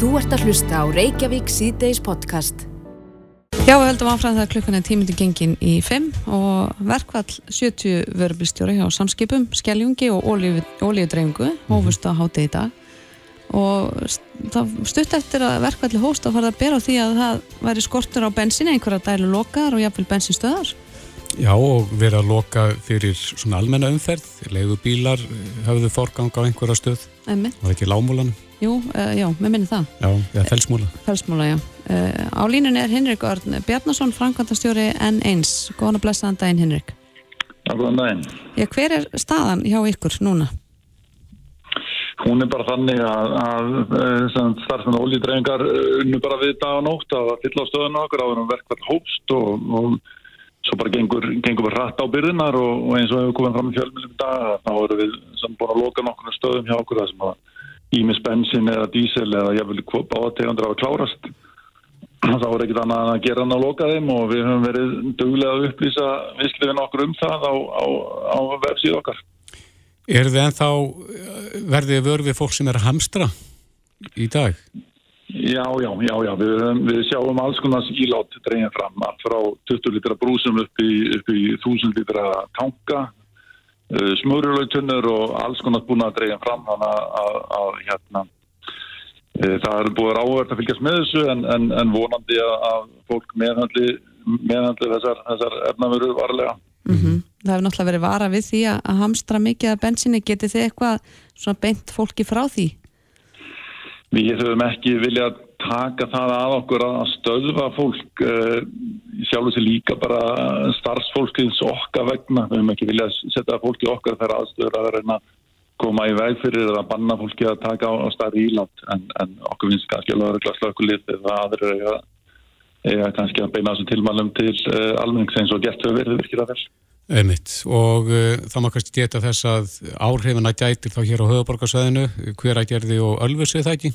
Þú ert að hlusta á Reykjavík síðdeis podcast. Já, við höldum áfram það að klukkan er tímindi gengin í 5 og verkvall 70 vörubílstjóri hjá samskipum, skelljungi og ólíudreifingu hófust á háti í dag og það stutt eftir að verkvalli hóst að fara að bera á því að það væri skortur á bensin, einhverja dælu lokaðar og jáfnveil bensinstöðar. Já, og verið að loka fyrir svona almenna umferð, leiðubílar hafðu forgang á einhverja stöð, Einmitt. var ekki lámúlan? Jú, uh, já, með minni það. Já, eða felsmúla. Felsmúla, já. Uh, á línunni er Henrik Örn Bjarnason, framkvæmtastjóri N1. Góðan að blessaðan daginn, Henrik. Já, góðan daginn. Já, hver er staðan hjá ykkur núna? Hún er bara þannig að, að starfsmenn ólíðdreifingar unnu bara við dag og nótt að fylla á stöðun okkur á þennan verkvall hópst og, og svo bara gengur, gengur við rætt á byrðinar og, og eins og hefur komið fram í fjölmjölum í dag þá erum við samt búin að loka nokkur stöðum hjá okkur það sem að ímis bensin eða dísel eða jáfnvel bátegandur á að klárast þá er ekkit annað að gera hann að loka þeim og við höfum verið duglega að upplýsa visslifin okkur um það á, á, á vefsíð okkar Er þið ennþá, verðið vörð við fólk sem er að hamstra í dag? Já, já, já, já. Við, við sjáum alls konar skílátt dreygin fram, frá 20 litra brúsum upp í, upp í 1000 litra tanka, smurulautunnur og alls konar búin að dreygin fram, þannig að, að, að hérna, uh, það er búin áverð að fylgjast með þessu en, en, en vonandi að, að fólk meðhandli, meðhandli þessar, þessar efnavöru varlega. Mm -hmm. Það hefur náttúrulega verið vara við því að hamstra mikið af bensinni. Getið þið eitthvað svona beint fólki frá því? Við höfum ekki viljað taka það að okkur að stöðva fólk uh, sjálf þessi líka bara starfsfólkins okkar vegna. Við höfum ekki viljað setja fólki okkar þegar aðstöður að reyna að koma í veg fyrir eða banna fólki að taka á, á starri íland en, en okkur finnst kannski alveg að okkur litið eða aðrir eiga, eiga kannski að beina þessum tilmælum til uh, almennings eins og gert hefur verið virkilega vel. Einmitt. Og uh, það má kannski geta þess að áhrifina gætir þá hér á höfuborgarsvæðinu, hver að gerði og ölfusið það ekki?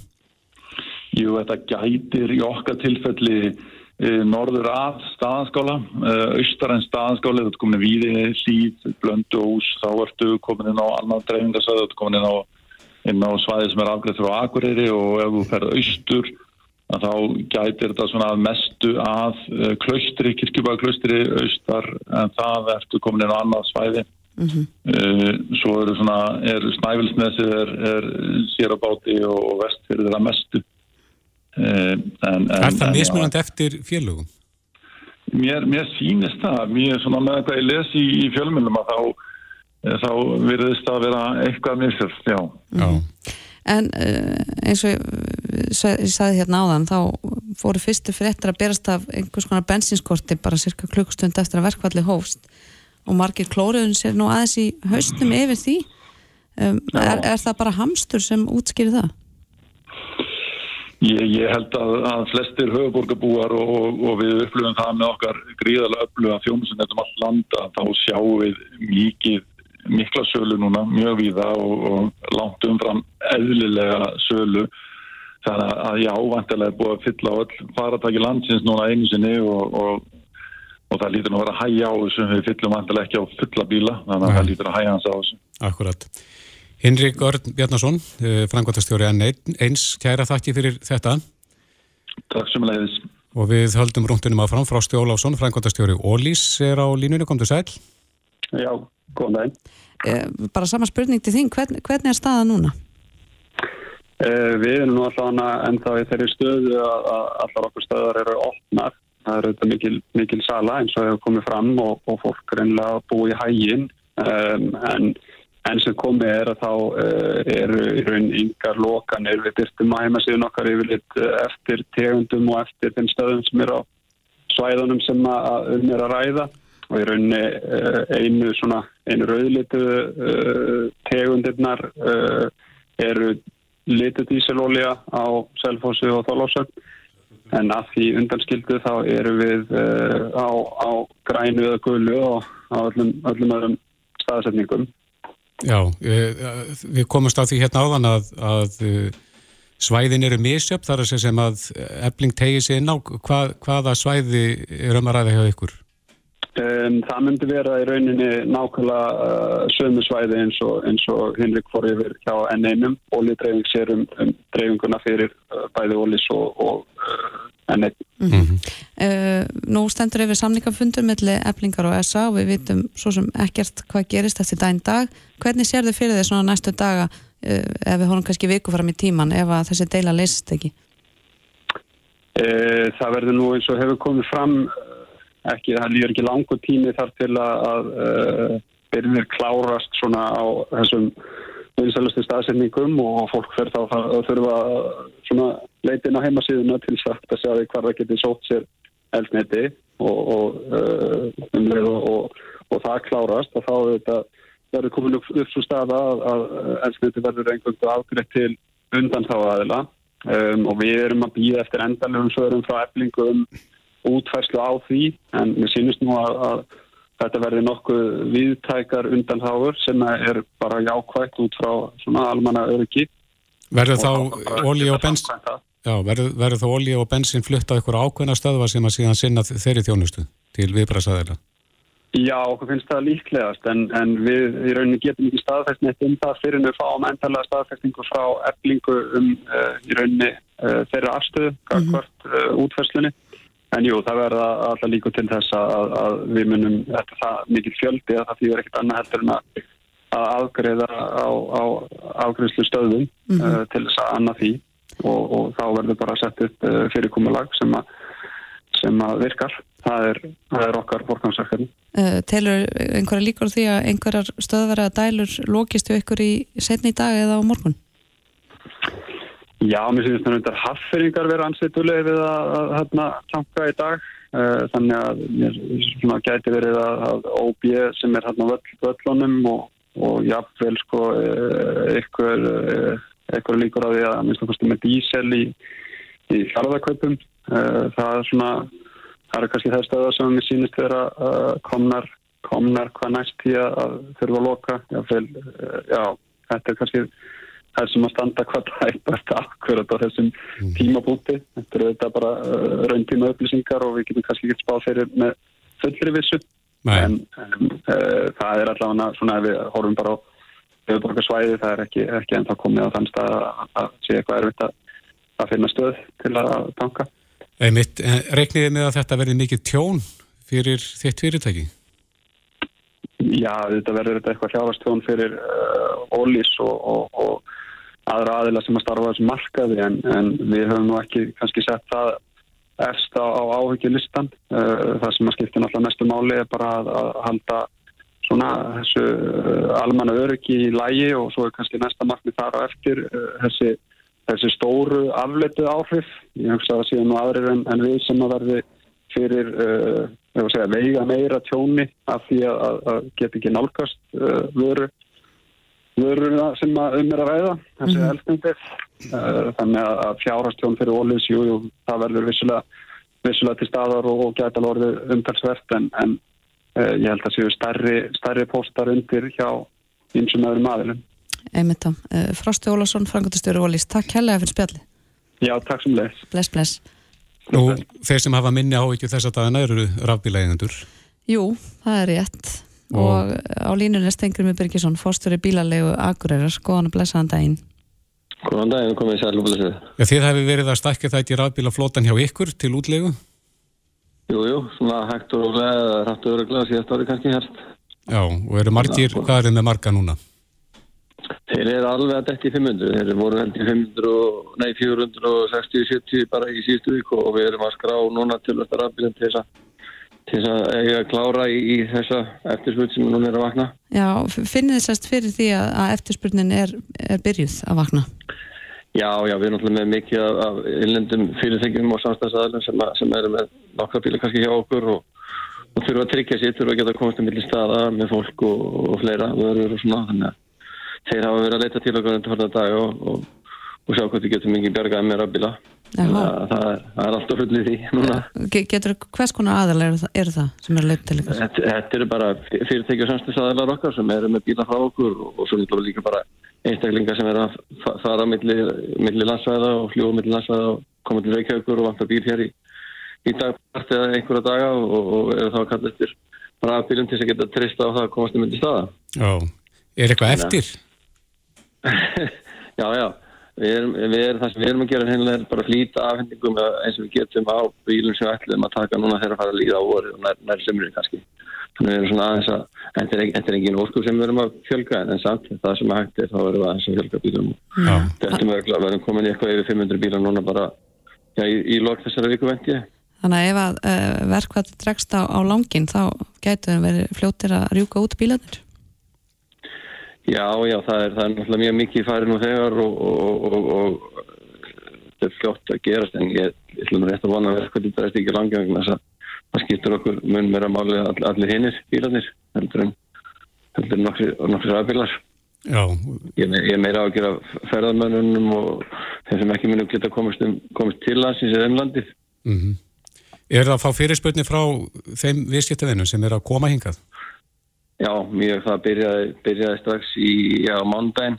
Jú, þetta gætir í okkar tilfelli uh, norður að staðanskála, uh, austar en staðanskála, þetta komin í Víði, Hlýð, Blönduós, þá ertu komin inn á annan dreifingarsvæði, þetta komin inn á, á svæði sem er afgreitt frá Akureyri og ef þú ferð austur, þá gætir þetta svona mestu að uh, klaustri, kirkjubæðaklaustri austar. En það ertu komin inn á annað svæði. Mm -hmm. svo eru svona, er snævilsnesið er, er sér á báti og, vestfyrir það mestu en, en, Er það mismunandi eftir félögum? Mér, mér sýnist það. Mér svona með hvað ég les í, í fjölmjölum að þá, þá virðist það að vera eitthvað misjast, já. Já. En uh, eins og ég, ég sagði hérna áðan, þá fóru fyrstu fréttir að berast af einhvers konar bensinskorti bara cirka klukkstund eftir að verkvalli hófst. Og margir klóruðun sér nú aðeins í haustum yfir því. Um, er, er það bara hamstur sem útskýri það? Ég, ég held að, að flestir höfuborgarbúar og, og, og við upplöfum það með okkar gríðarlega upplöfum þjónusinn eftir allt landa, þá sjáum við mikið mikla sölu núna, mjög víða og, og langt umfram eðlilega sölu. Þannig að já, vantilega er búið að fylla á öll faratæki landsins núna einu sinni og, og, og það lítur nú að vera að hægja á þessu. Við fyllum vantilega ekki á fulla bíla þannig að það lítur að hægja hans á þessu. Akkurat. Hinrik Örn Bjarnason frangværtastjóri N1 kæra þakki fyrir þetta Takk sem leiðis og við höldum rúndunum áfram Frosti Óláfsson, frangværtastjóri Ólís er á línunni, kom til sæl Já, góðan daginn. Eh, bara sama spurning til þín, hvern, hvernig er staða núna? Eh, við erum nú alltaf ennþá í þeirri stöðu að, að allar okkur stöðar eru opnar. Það eru þetta mikil, mikil sala eins og hefur komið fram og, og fólk reynilega búið í hægin. Um, en enn sem komið er að þá uh, eru í raun yngar lokanir. Við byrstum að heimasíðun okkar yfir lit eftir tegundum og eftir þeim stöðum sem eru á svæðunum sem að um er að ræða. Og í rauninni uh, einu svona, einu rauðlitu tegundirnar eru litu díselolja á Selfossi og Þólásögn en að því undanskildu þá eru við á, á grænu eða gullu og á öllum, öllum öðrum staðsetningum. Já, við komumst á því hérna áðan að, að svæðin eru misjöfn þar að sem að ebling tegi sig inn á hvað, hvaða svæði er um að ræða hjá ykkur? Um, það myndi vera í rauninni nákvæmlega uh, sömu svæði eins og, eins og Henrik fór yfir hjá N1 ólíðdreifing sér um, um dreifinguna fyrir uh, bæði ólís og, og uh, N1 mm -hmm. Nú stendur yfir samningafundur melli eblingar og SA og við vitum svo sem ekkert hvað gerist eftir dæn dag hvernig sér þið fyrir því svona næstu daga uh, ef við horfum kannski viku fram í tíman ef að þessi deila leysist ekki? Uh, það verður nú eins og hefur komið fram ekki, það líður ekki langu tími þar til að, að uh, byrjir klárast svona á þessum vinsælustu staðsendingum og fólk fyrir þá að þurfa svona leitin á heimasíðuna til að sjá því hvað það getur sótt sér eldneti og, og uh, umleið og, og, og það klárast og þá verður komin upp, upp svo staða að, að eldneti verður einhverju afgriðt til undan þá aðila um, og við erum að býða eftir endalöfum svörum frá eflingum útfærslu á því en mér sínist nú að, að þetta verði nokkuð viðtækar undanháður sem er bara jákvægt út frá svona almanna öryggi. Verður þá ólí og bensin, já, verður, þá ólí og bensin fluttað ykkur ákveðna stöðva sem að síðan sinna þeirri þjónustu til viðbræðsæðila? Já, okkur finnst það líklegast en, en við í rauninni getum ekki staðfæst neitt um það fyrir við fáum endalega staðfæstingu frá eflingu um uh, í rauninni uh, þeirra afstöðu, mm -hmm. uh, útfæslunni En jú, það verða alltaf líka til þess að, að við munum, þetta það mikið fjöldi að það fyrir ekkert annað heldur en að, að afgreða á, á afgreðslu stöðum mm -hmm. til þess að annað því og, og þá verður bara sett upp uh, fyrirkomulag sem, sem að virkar. Það er, það er okkar fórgangsverkefni. Uh, telur einhverja líkur því að einhverjar stöðverða dælur lókistu ykkur í setni í dag eða á morgun? Já, mér finnst það að hafferingar vera ansveituleg við að, að, að tanka í dag uh, þannig að mér gæti verið að, að OB sem er hérna völl, völlunum og, og jafnvel sko eitthvað uh, líkur að því að minnst okkur með dísel í, í fjárðarkaupum uh, það er svona það er kannski það stöða sem mér sínist vera komnar, komnar hvað næst því að þurfa að loka jáfnvel, já, þetta er kannski það sem að standa hvað tæpast akkurat á þessum mm. tímabúti. Þetta eru þetta bara uh, rauntíma upplýsingar og við getum kannski ekki spáð fyrir með fullri vissu. En, en uh, það er allavega svona ef við horfum bara á auðvitaðsvæði, það er ekki, ekki ennþá komið á þann stað að, að sé eitthvað erfitt að, að finna stöð til að tanka. Einmitt, reikniði með að þetta verði mikið tjón fyrir þitt fyrirtæki? Já, þetta verður eitthvað hljáðastjón fyrir uh, ólís og, og, og aðra aðila sem að starfa þessu markaði en, en við höfum nú ekki kannski sett það efst á, á áhyggjulistan uh, það sem að skipta náttúrulega mestu máli er bara að, að halda svona þessu uh, almanna öryggi í lægi og svo er kannski næsta markmið þar á eftir uh, þessi, þessi stóru afletu áhrif. Ég hugsa að það séu nú aðrir en, en við sem að verði fyrir segja, veiga meira tjóni af því að, að geta ekki nálgast vöru vöruna sem að um er að ræða þessi mm eldsnendið uh, þannig að fjárhastjón fyrir ólís jú, jú, það verður vissulega, vissulega til staðar og, og gæta lorðið umtalsvert en, en uh, ég held að séu starri, starri postar undir hjá eins og meðurum aðilum. Einmitt á. Uh, Frosti Ólásson, Frankóttastöru Ólís, takk helga fyrir spjalli Já, takk sem leis Bless, bless. Nú, þeir sem hafa minni á ekki þess að dagina eru rafbílægendur Jú, það er rétt. Og, og á línunni stengur með Birgisson fórstöru bílalegu Akureyrar. Góðan og blessaðan daginn. Góðan daginn, komið í sæl og blessuð. Ja, Þið hefði verið að stakka þetta í rafbílaflótan hjá ykkur til útlegu? Jújú, jú, svona hægt og eða rætt og öruglega síðast árið kannski hérst Já, og eru margir, ja, hvað er þið með marga núna? Þeir eru alveg að detti 500, þeir eru voru heldur 500 og, nei 460-70 bara í síðustu viku og við erum að skrá núna til þetta rafbílinn til þess að til þess að eiga að klára í, í þessa eftirspurn sem núna er að vakna. Já, finnir þið sérst fyrir því að, að eftirspurnin er, er byrjuð að vakna? Já, já, við erum náttúrulega með mikið af, af innlendum fyrirþengjum og samstæðsadalum sem, sem eru með nokkra bíla kannski hjá okkur og, og þurfa að tryggja sér, þurfa að geta komast um milli staða með fólk og, og fleira vörður og svona, þannig að þeir hafa verið að leita til okkur undir hverja dag og, og sjá hvort við getum mikið bjargaði meira bíla það, það er alltaf fullið því núna. Getur hvers konar aðal það, eru það sem eru leitt til ykkur? Þetta, þetta eru bara fyrirtæki og samstæðsadælar okkar sem eru með bíla frá okkur og, svo líka bara einstaklingar sem er að fara millir milli landsvæða og fljóða millir landsvæða og koma til Reykjavíkur og vanta bíl hér í, í dagpart eða einhverja daga og, og eru þá að kalla eftir rafbílum til þess að geta trista á það að komast um myndi staða. Já, er eitthvað eftir? já, já, við erum, við erum, það sem við erum að gera hennilega er bara flýta afhendingum eins og við getum á bílum sem við ætlum að taka núna þegar að fara að líða á voru og nær, nær semri kannski. Þannig við erum svona aðeins að, þetta er, er engin óskup sem við erum að fjölga en samt það sem að hægt er þá verðum við aðeins að fjölga bílum. Þetta er verðum komin í eitthvað yfir 500 bílar núna bara já, í, í lok þessara viku vend ég. Þannig að ef að uh, verkvært dregst á, á langin þá getur það verið fljóttir að rjúka út bílanir? Já, já, það er, það er náttúrulega mjög mikið farið nú þegar og, og, og, og þetta er fljótt að gerast en ég ætlum rétt að vona að verkvært dregst ekki langin þess að það skiptur okkur mun meira máli all, allir hinnir bílanir heldur en, heldur en nokkri, nokkri ræðbílar. Já. Ég, ég er meira á að gera ferðarmönnunum og þeim sem ekki munum geta komist, um, komist til landsins eða ennlandið. Mm -hmm. Er það að fá fyrirspötni frá þeim viðskiptavinnum sem er að koma hingað? Já, mjög það byrjaði, byrjaði strax í mándaginn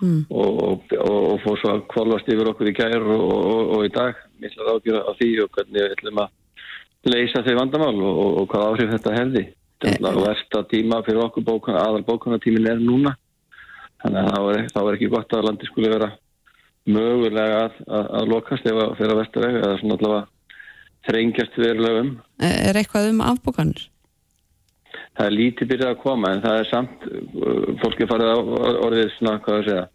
mm. og, og, og fór svo að kvalast yfir okkur í kær og, og í dag. Mér ætlaði ágjöra á því og hvernig við ætlum að leysa þau vandamál og hvað áhrif þetta hefði. Þetta er versta tíma fyrir okkur bókana, aðal bókanatímin er núna. Þannig að það var, það var ekki gott að landi skuli vera mögulega að, að, að lokast ef að fyrir að versta vega eða svona allavega þrengjast verulega um. Er eitthvað um afbúkanir? Það er lítið byrjað að koma en það er samt, uh, fólki farið á orðið svona, hvað það segja,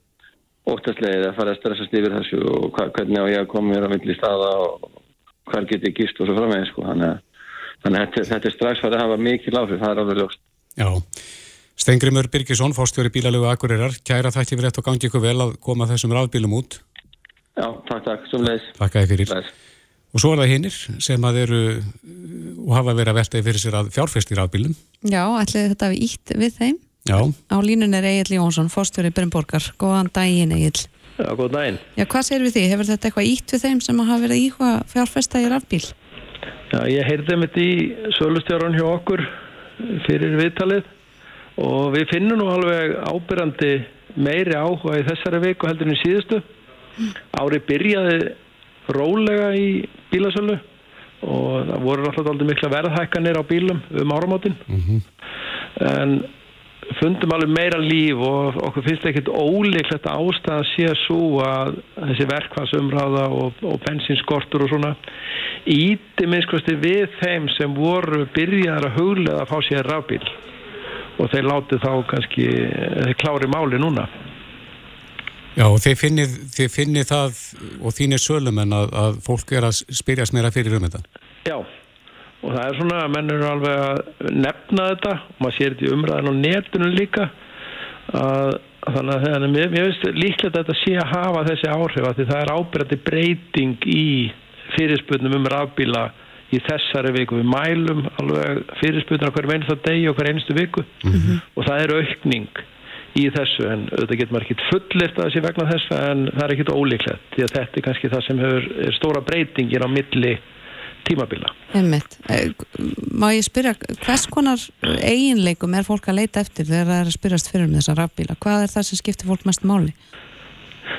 óttastlegið að fara að stressast yfir þessu og hvernig á ég að koma mér á villi staða og hver ég gist og svo framvegið sko. Þannig, þannig að þetta, þetta er strax farið að hafa mikið láfið, það er alveg ljóst. Já, Stengrimur Birgisson, fórstjóri bílalögu Akureyrar, kæra þætti fyrir þetta og gangi ykkur vel að koma þessum rafbílum út. Já, takk, takk, sem leiðis. Takk að þið fyrir. Leis. Og svo er það hinnir sem að eru og hafa verið að veltaði fyrir sér að fjárfestir afbílum. Já, ætlaði þetta við ítt við þeim. Já. Á línun er Egil Jónsson, fórstjóri Brynborgar. Góðan daginn, Egil. Já, góðan daginn. Já, hvað segir við því? Hefur þetta eitthvað ítt við þeim sem hafa verið íhvað fjárfesta í rafbíl? Já, ég heyrði mitt í sölustjárun hjá okkur fyrir viðtalið og við finnum nú alveg ábyrjandi meiri áhuga í þessari viku heldur en í síðustu. Ári byrjaði rólega í bílasölu og það voru alltaf aldrei mikla verðhækkanir á bílum um áramáttin mm -hmm. en fundum alveg meira líf og okkur finnst ekkert ólíklegt ástæða að sé svo að þessi verkvarsumráða og, og bensinskortur og svona íti minnskosti við þeim sem voru byrjaðar að huglega að fá sér rafbíl. Og þeir láti þá kannski þeir klári máli núna Já, og þið finnir, þið finnir það og þínir sölumenn að, að fólk er að spyrjast meira fyrir um þetta. Já, og það er svona að menn eru alveg að nefna þetta og maður sér þetta í umræðin á netunum líka að, þannig að þegar mér, mér finnst líklega að þetta sé að hafa þessi áhrif að því það er ábyrgandi breyting í fyrirspurnum um rafbíla í þessari viku. Við mælum alveg fyrirspurnum hver einstu degi og hver einstu viku mm -hmm. og það er aukning í þessu en þetta getur maður ekkert fullirt að þessi vegna þess en það er ekkert ólíklegt því að þetta er kannski það sem hefur stóra breytingir á milli tímabila. Einmitt. Eh, má ég spyrja, hvers konar eiginleikum er fólk að leita eftir þegar það er að spyrjast fyrir um þessa rafbíla? Hvað er það sem skiptir fólk mest máli?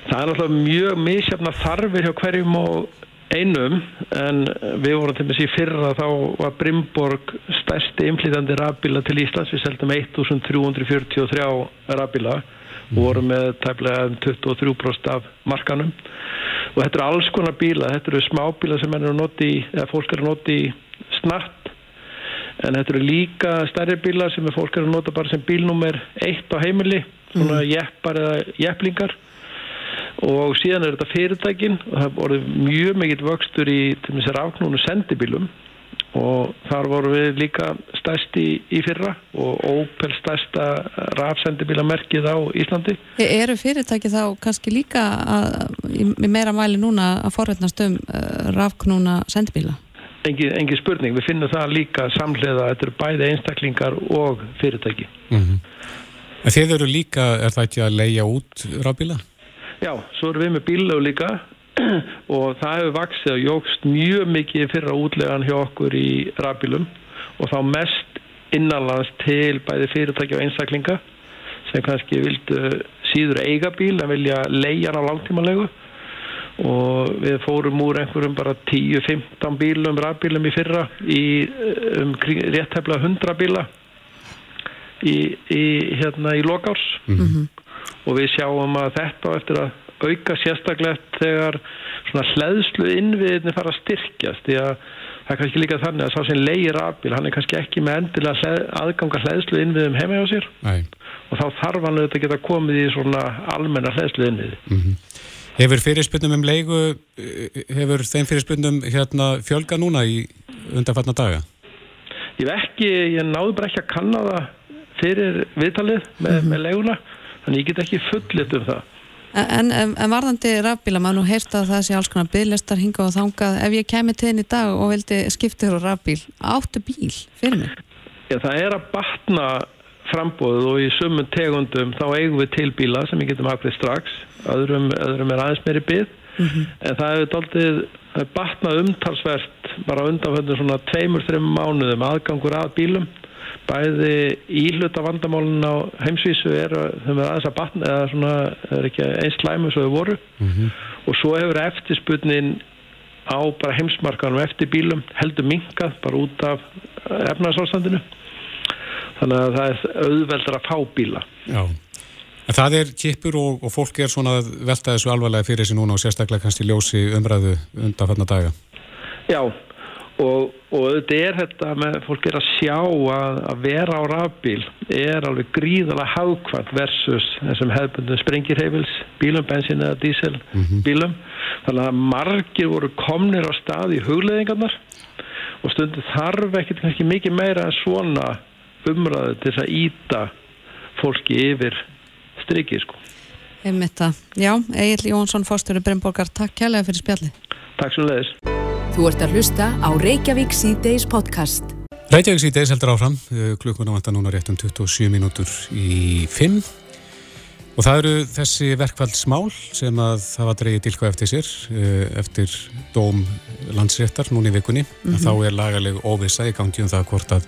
Það er náttúrulega mjög misjafna þarfir hjá hverjum og einum en við vorum til og með síðan fyrra þá var Brimborg stærsti inflýtandi rafbíla til Íslands. Við seldum 1343 rafbíla. Og vorum með tæplega 23% af markanum. Og þetta eru alls konar bíla þetta eru smábíla sem er noti fólk er að noti snart. En þetta eru líka stærri bíla sem fólk er að nota bara sem bílnúmer 1 á heimili svona mm. jeppar eða jepplingar og síðan er þetta fyrirtækin og það voru mjög mikill vöxtur í til þess að ráknúnu sendibílum og þar voru við líka stærst í, í fyrra og Opel stærsta rafsendibílamerkið á Íslandi. E, eru fyrirtæki þá kannski líka að, í meira mæli núna að forveitnast um uh, rafknúna sendibíla? Engi, engi spurning, við finnum það líka samlega, þetta eru bæði einstaklingar og fyrirtæki. Mm -hmm. Þeir eru líka, er það ekki að leia út rafbíla? Já, svo erum við með bílög líka. Og það hefur vaksið og jógst mjög mikið fyrra útlegan hjá okkur í rafbílum. Og þá mest innanlands til bæði fyrirtæki og einstaklinga sem kannski vildu síður eiga bíl en vilja leia hann á langtímanlegu og við fórum úr einhverjum bara 10-15 bílum, rafbílum í fyrra í um, réttæfla 100 bíla í, í, hérna, í lokárs mm -hmm. Og við sjáum að þetta eftir að auka sérstaklega þegar svona hlæðslu innviðinni fara að styrkjast því að það er kannski líka þannig að sá sem leiðir rafbíl, hann er kannski ekki með endilega aðganga hlæðslu innviðum heima hjá sér Nei. og þá þarf hann auðvitað að geta komið í svona almenna hlæðslu innviði mm -hmm. Hefur fyrirspunnum um leigu, hefur þeim fyrirspunum hérna fjölga núna í undanfarnar daga? Ég veit ekki, ég náðu bara ekki að kanna það fyrir viðtalið með, mm -hmm. með leiguna, þannig ég get ekki fullit um það. En, en, en varðandi rafbíla, maður nú heyrst að það sé alls konar bygglistar hinga og þangað, ef ég kemi til henni í dag og vildi skipta þér á rafbíl, áttu bíl fyrir mig? Já, það er að batna frambóðu og í sumun tegundum þá eigum við til bíla sem við getum hafðið strax öðrum, öðrum er aðeins meiri bið mm -hmm. en það hefur doldið batnað umtalsvert bara undanföndur svona tveimur, þreim mánuðum aðgangur að bílum bæði íhluta vandamálun á heimsvísu er að batna eða svona er ekki eins slæmu svo þau voru. Mm -hmm. og svo hefur eftirspunnin á bara heimsmarkanum eftir bílum heldur minkað bara út af efnaðsástandinu þannig að það er auðveldur að fá bíla. Já, en það er kipur og, og fólk er svona velta þessu alvarlega fyrir sig núna og sérstaklega kannski ljósi umræðu undan fannar daga. Já, og, og þetta er þetta með fólk er að sjá að, að vera á rafbíl er alveg gríðalega hagkvæmt versus þessum hefðbundum sprengirheifils bílum, bensin eða dísel mm -hmm. bílum, þannig að margir voru komnir á stað í hugleðingarnar og stundu þarf ekkert kannski mikið meira en svona umræðu til þess að íta fólki yfir strikið sko. Einmitt að, já, Egil Jónsson Fórstöru Bremborgar, takk kærlega fyrir spjalli. Takk svo leiðis. Þú ert að hlusta á Reykjavík C-Days podcast. Reykjavík C-Days heldur áfram, klukkuna vantar núna rétt um 27 mínútur í 5 og það eru þessi verkvældsmál sem að það var dreyið tilkvæð eftir sér eftir dóm landsréttar núni í vikunni, mm -hmm. þá er lagaleg óvisa í gangi um það hvort að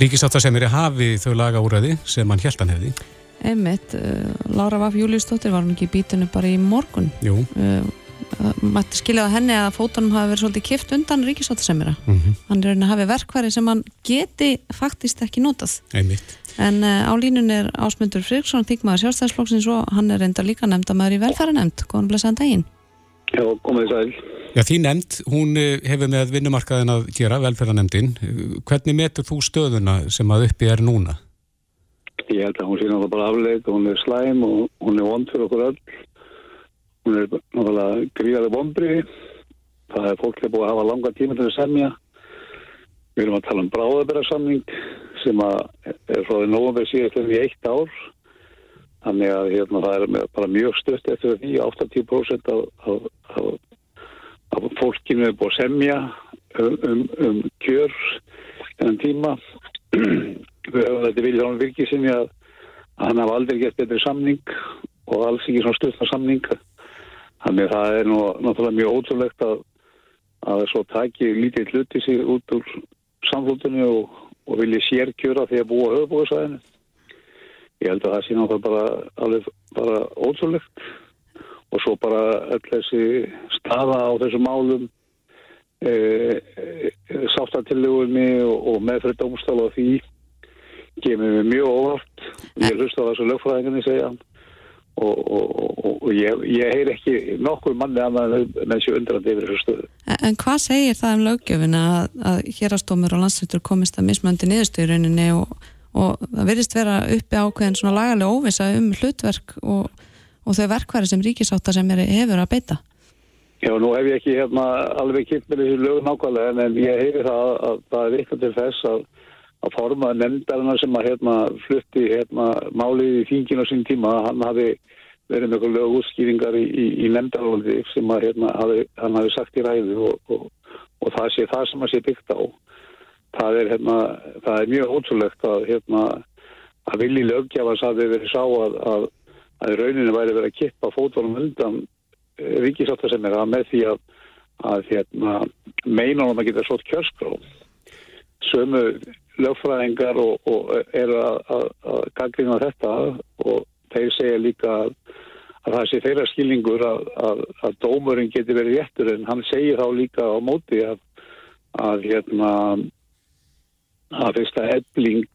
Ríkisáttasemiri hafi þau laga úræði sem hann held hann hefði. Einmitt, uh, Lára Vaf Júliusdóttir var hann ekki í bítinu bara í morgun. Jú. Uh, Mætti skilja á henni að fótunum hafi verið svolítið kift undan ríkisáttasemira. Mm -hmm. Hann er reyna að hafi verkværi sem hann geti faktist ekki notað. Einmitt. En uh, á línun er Ásmundur Friksson, þingmaður sjálfstæðsflokksins og hann er reynda líka nefnd að maður í velfæranemnd. Góðan blessaðan daginn. Já, komið sæl. Já, því nefnd, hún eh, hefur með vinnumarkaðin að gera, velferðanemndin. Hvernig metur þú stöðuna sem að uppi er núna? Ég held að hún sé náttúrulega bara afleit og hún er slæm og hún er vond fyrir okkur öll. Hún er náttúrulega gríðarlega vondri. Það er fólk að búið að hafa langa tíma til að semja. Við erum að tala um bráðabæra sem er frá því nógum við síðast í eitt ár. Þannig að hérna, það er bara mjög stutt eftir því 80% af, af, af að fólkinu er búið að semja um, um, um kjör enn tíma þetta vilja hann virkið sinni að, hann hafa aldrei gett betri samning og alls ekki svona stutna samning þannig að það er nú náttúrulega mjög ótrúlegt að að svo taki lítið hluti sig út úr samfélginu og, og vilja sérkjöra því að búa höfubóðsæðinu ég held að það sé náttúrulega bara alveg bara ótrúlegt. Og svo bara öll þessi staða á þessum málum e, e, sáttatillugunni og, og meðfrið dómstála og því kemur við mjög óvart. Ég hlust á þessu lögfræðinginni segja og, og, og ég, ég heyr ekki nokkur manni annað en þessu undrandi yfir þessu stöðu En, en hvað segir það um löggjöfina að, að hérastómur og landsleitur komist að mismöndi niðurstöðurinninni og það verðist vera uppi ákveðin svona lagalega óvisa um hlutverk og og þau verkværi sem ríkisáta sem er hefur að beita? Já, nú hef ég ekki hérna, alveg kipt með þessu lög nákvæmlega en ég heyri það að, að það er vikað til þess að, að forma nefndarna sem að hérna, flutti hérna, málið í þingin á sín tíma hann hafi verið með eitthvað lög útskýringar í, í, í nefndarlóði sem að, hérna, hafi, hann hafi sagt í ræðu og, og, og það sé það sem að sé byggt á. Það er, hérna, það er mjög ótrúlegt að hérna, að vilji lögjafans hafi verið sá að að rauninu væri verið að kippa fótvalum undan eh, ríkisáttar sem er að með því að, að hérna, meina hann að geta svort kjörskró sömu lögfræðingar og, og er að, að, að gangrýna þetta og þeir segja líka að það sé þeirra skilningur að, að, að dómurinn geti verið réttur en hann segir þá líka á móti að, að hérna að fyrsta ebling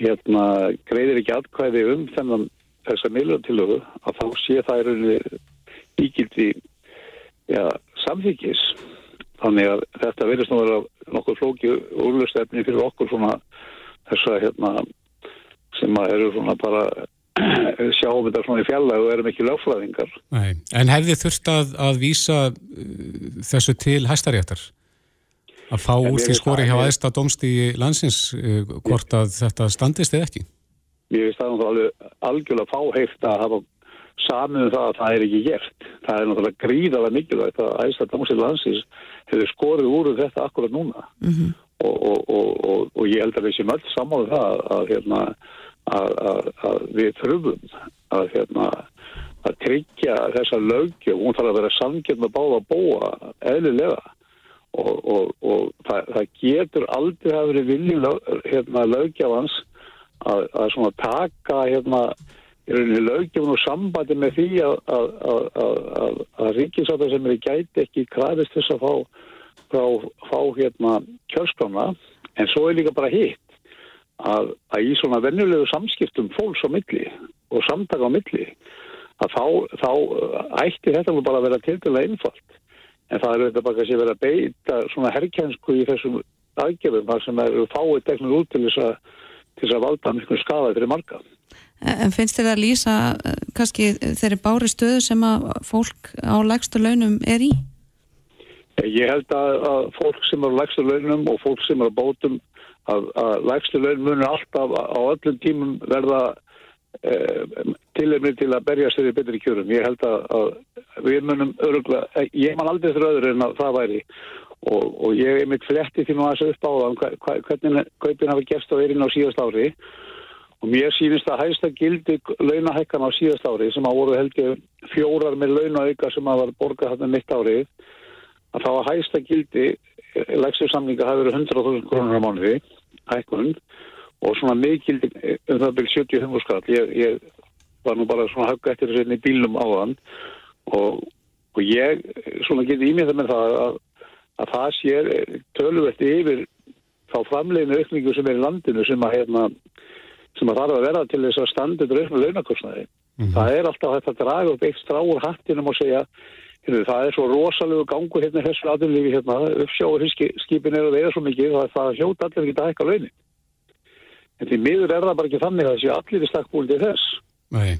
hérna greiðir ekki atkvæði um þennan þessa miljóntilögu að þá sé það er unni ígildi ja, samþykis þannig að þetta verðist nú að vera nokkuð flóki úrlustefni fyrir okkur svona þessa hérna sem að eru svona bara sjáum þetta svona í fjalla og erum ekki lögfræðingar. Nei. En hefði þurft að, að vísa uh, þessu til hæstaréttar? Að fá úr því skori hjá aðsta domstígi landsins uh, hvort að þetta standist eða ekki? Ég veist það alveg algjörlega fáheift að hafa samið um það að það er ekki gert. Það er náttúrulega gríðalega mikilvægt að aðsta domstígi landsins hefur skorið úr þetta akkurat núna. Mm -hmm. og, og, og, og ég held að við séum öll samáðu það að, hérna að, að, að við þurfum að, hérna, að tryggja þessa lögjöf, hún þarf að vera samgjörn að báða að búa eðlilega og, og, og það, það getur aldrei að vera vilji lög, hérna, lögjafans að svona taka hérna lögjöfun og sambandi með því að ríkisáta sem er í gæti ekki kræðist þess að fá, fá, fá hérna kjörskrána en svo er líka bara hitt að, að í svona vennulegu samskiptum fólks á milli og samtaka á milli að þá, þá ætti þetta bara að vera til dæla einfalt en það er auðvitað bara að sé vera að beita svona herrkjænsku í þessum aðgerðum þar sem eru fáið teknur út til þess að, að valda mjög skadaði fyrir marga. En finnst þér að lýsa uh, kannski þeirri bári stöðu sem að fólk á lægstu launum er í? Ég held að, að fólk sem er á lægstu launum og fólk sem er á bótum að, að lægstu laun munir alltaf á öllum tímum verða eh, tilhefni til að berja sér í betri kjörum. Ég held að, að við munum öruglega, ég man aldrei þrjá öðru en að það væri og, og ég er mitt fletti til að þessu upp á það hvernig kaupin hafa gerst á erinn á síðast ári og mér sýnist að hægsta gildi launahækkan á síðast ári sem að voru heldur fjórar með launahækka sem að var borgað þarna mitt árið að þá að hægsta gildi lægstu samlinga hafi verið 100.000 krónur á mánuði hækkun og svona mikil um það byrj 75 skall. Ég, ég var nú bara svona högg eftir þessu bílum á þann og, og ég svona geti ímyndað með það að, að það sér töluvert yfir þá framleginu aukningu sem er í landinu sem að hérna sem að þarf að vera til þess að standið draugna launakostnaði. Mm -hmm. Það er alltaf hægt að draga upp eitt stráur hattinum og segja það er svo rosalegu gangur hérna þessu aðunlífi hérna, uppsjáu skipin er að veiða svo mikið það er það að hljóta allir ekki að hækka launin en því miður er það bara ekki þannig að sé allir í stakkbúlið til þess Nei.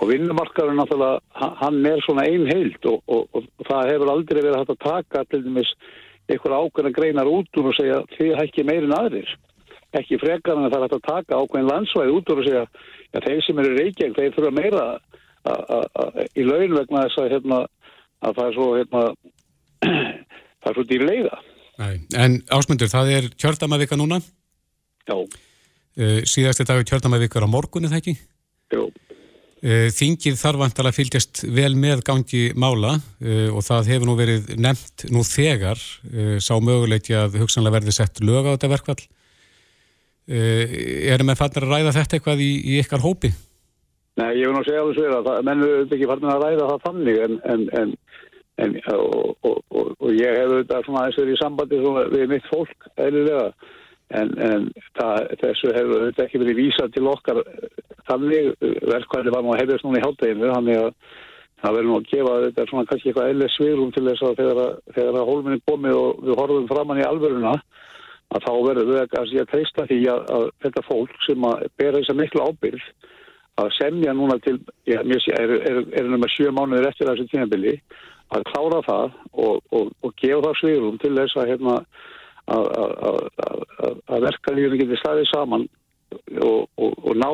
og vinnumarkaðurinn náttúrulega hann er svona ein heild og, og, og, og það hefur aldrei verið hægt að taka til dæmis einhver ákveðna greinar út og segja þið hækki meirin aðrir ekki frekar en það er hægt að taka ákveðin landsvæði út og segja ja, þeir sem eru reykjeng þeir þurfa meira í laun vegna þess að hérna að það er svo hérna, það er svo dýrleiða En ásmundur, það er kjördamavika núna? Já. Uh, Síðasti dag er kjördamavikar á morgunni, það ekki? Jú. Uh, Þingið þarf vantala að fylgjast vel með gangi mála uh, og það hefur nú verið nefnt nú þegar. Sá möguleiki að hugsanlega verði sett lög á þetta verkvall Erum við fannir að ræða þetta eitthvað í, í ykkar hópi? Nei, ég vil nú segja alveg sver að menn eru ekki farin að ræða það þannig en, en, en, en og, og, og, og ég hef auðvitað svona aðeins verið í sambandi við mitt fólk eðlilega en það, þessu hefur auðvitað ekki verið vísað til okkar þannig verkvæði var nú að hefðast núna í hátteginu þannig að það verður nú að gefa þetta svona kannski eitthvað eðlega svirum til þess að þegar, þegar að hólminni komið og við horfum framann í alverðuna að þá verður við að treysta því að, að þetta fólk sem að bera þessa miklu ábyrg að semja núna til, mér sé, er, er, er náttúrulega sjö mánuðir eftir þessu tímabili að klára það og, og, og gefa það sviðrum til þess að hérna að, að, að verkalíðinu getur staðið saman og, og ná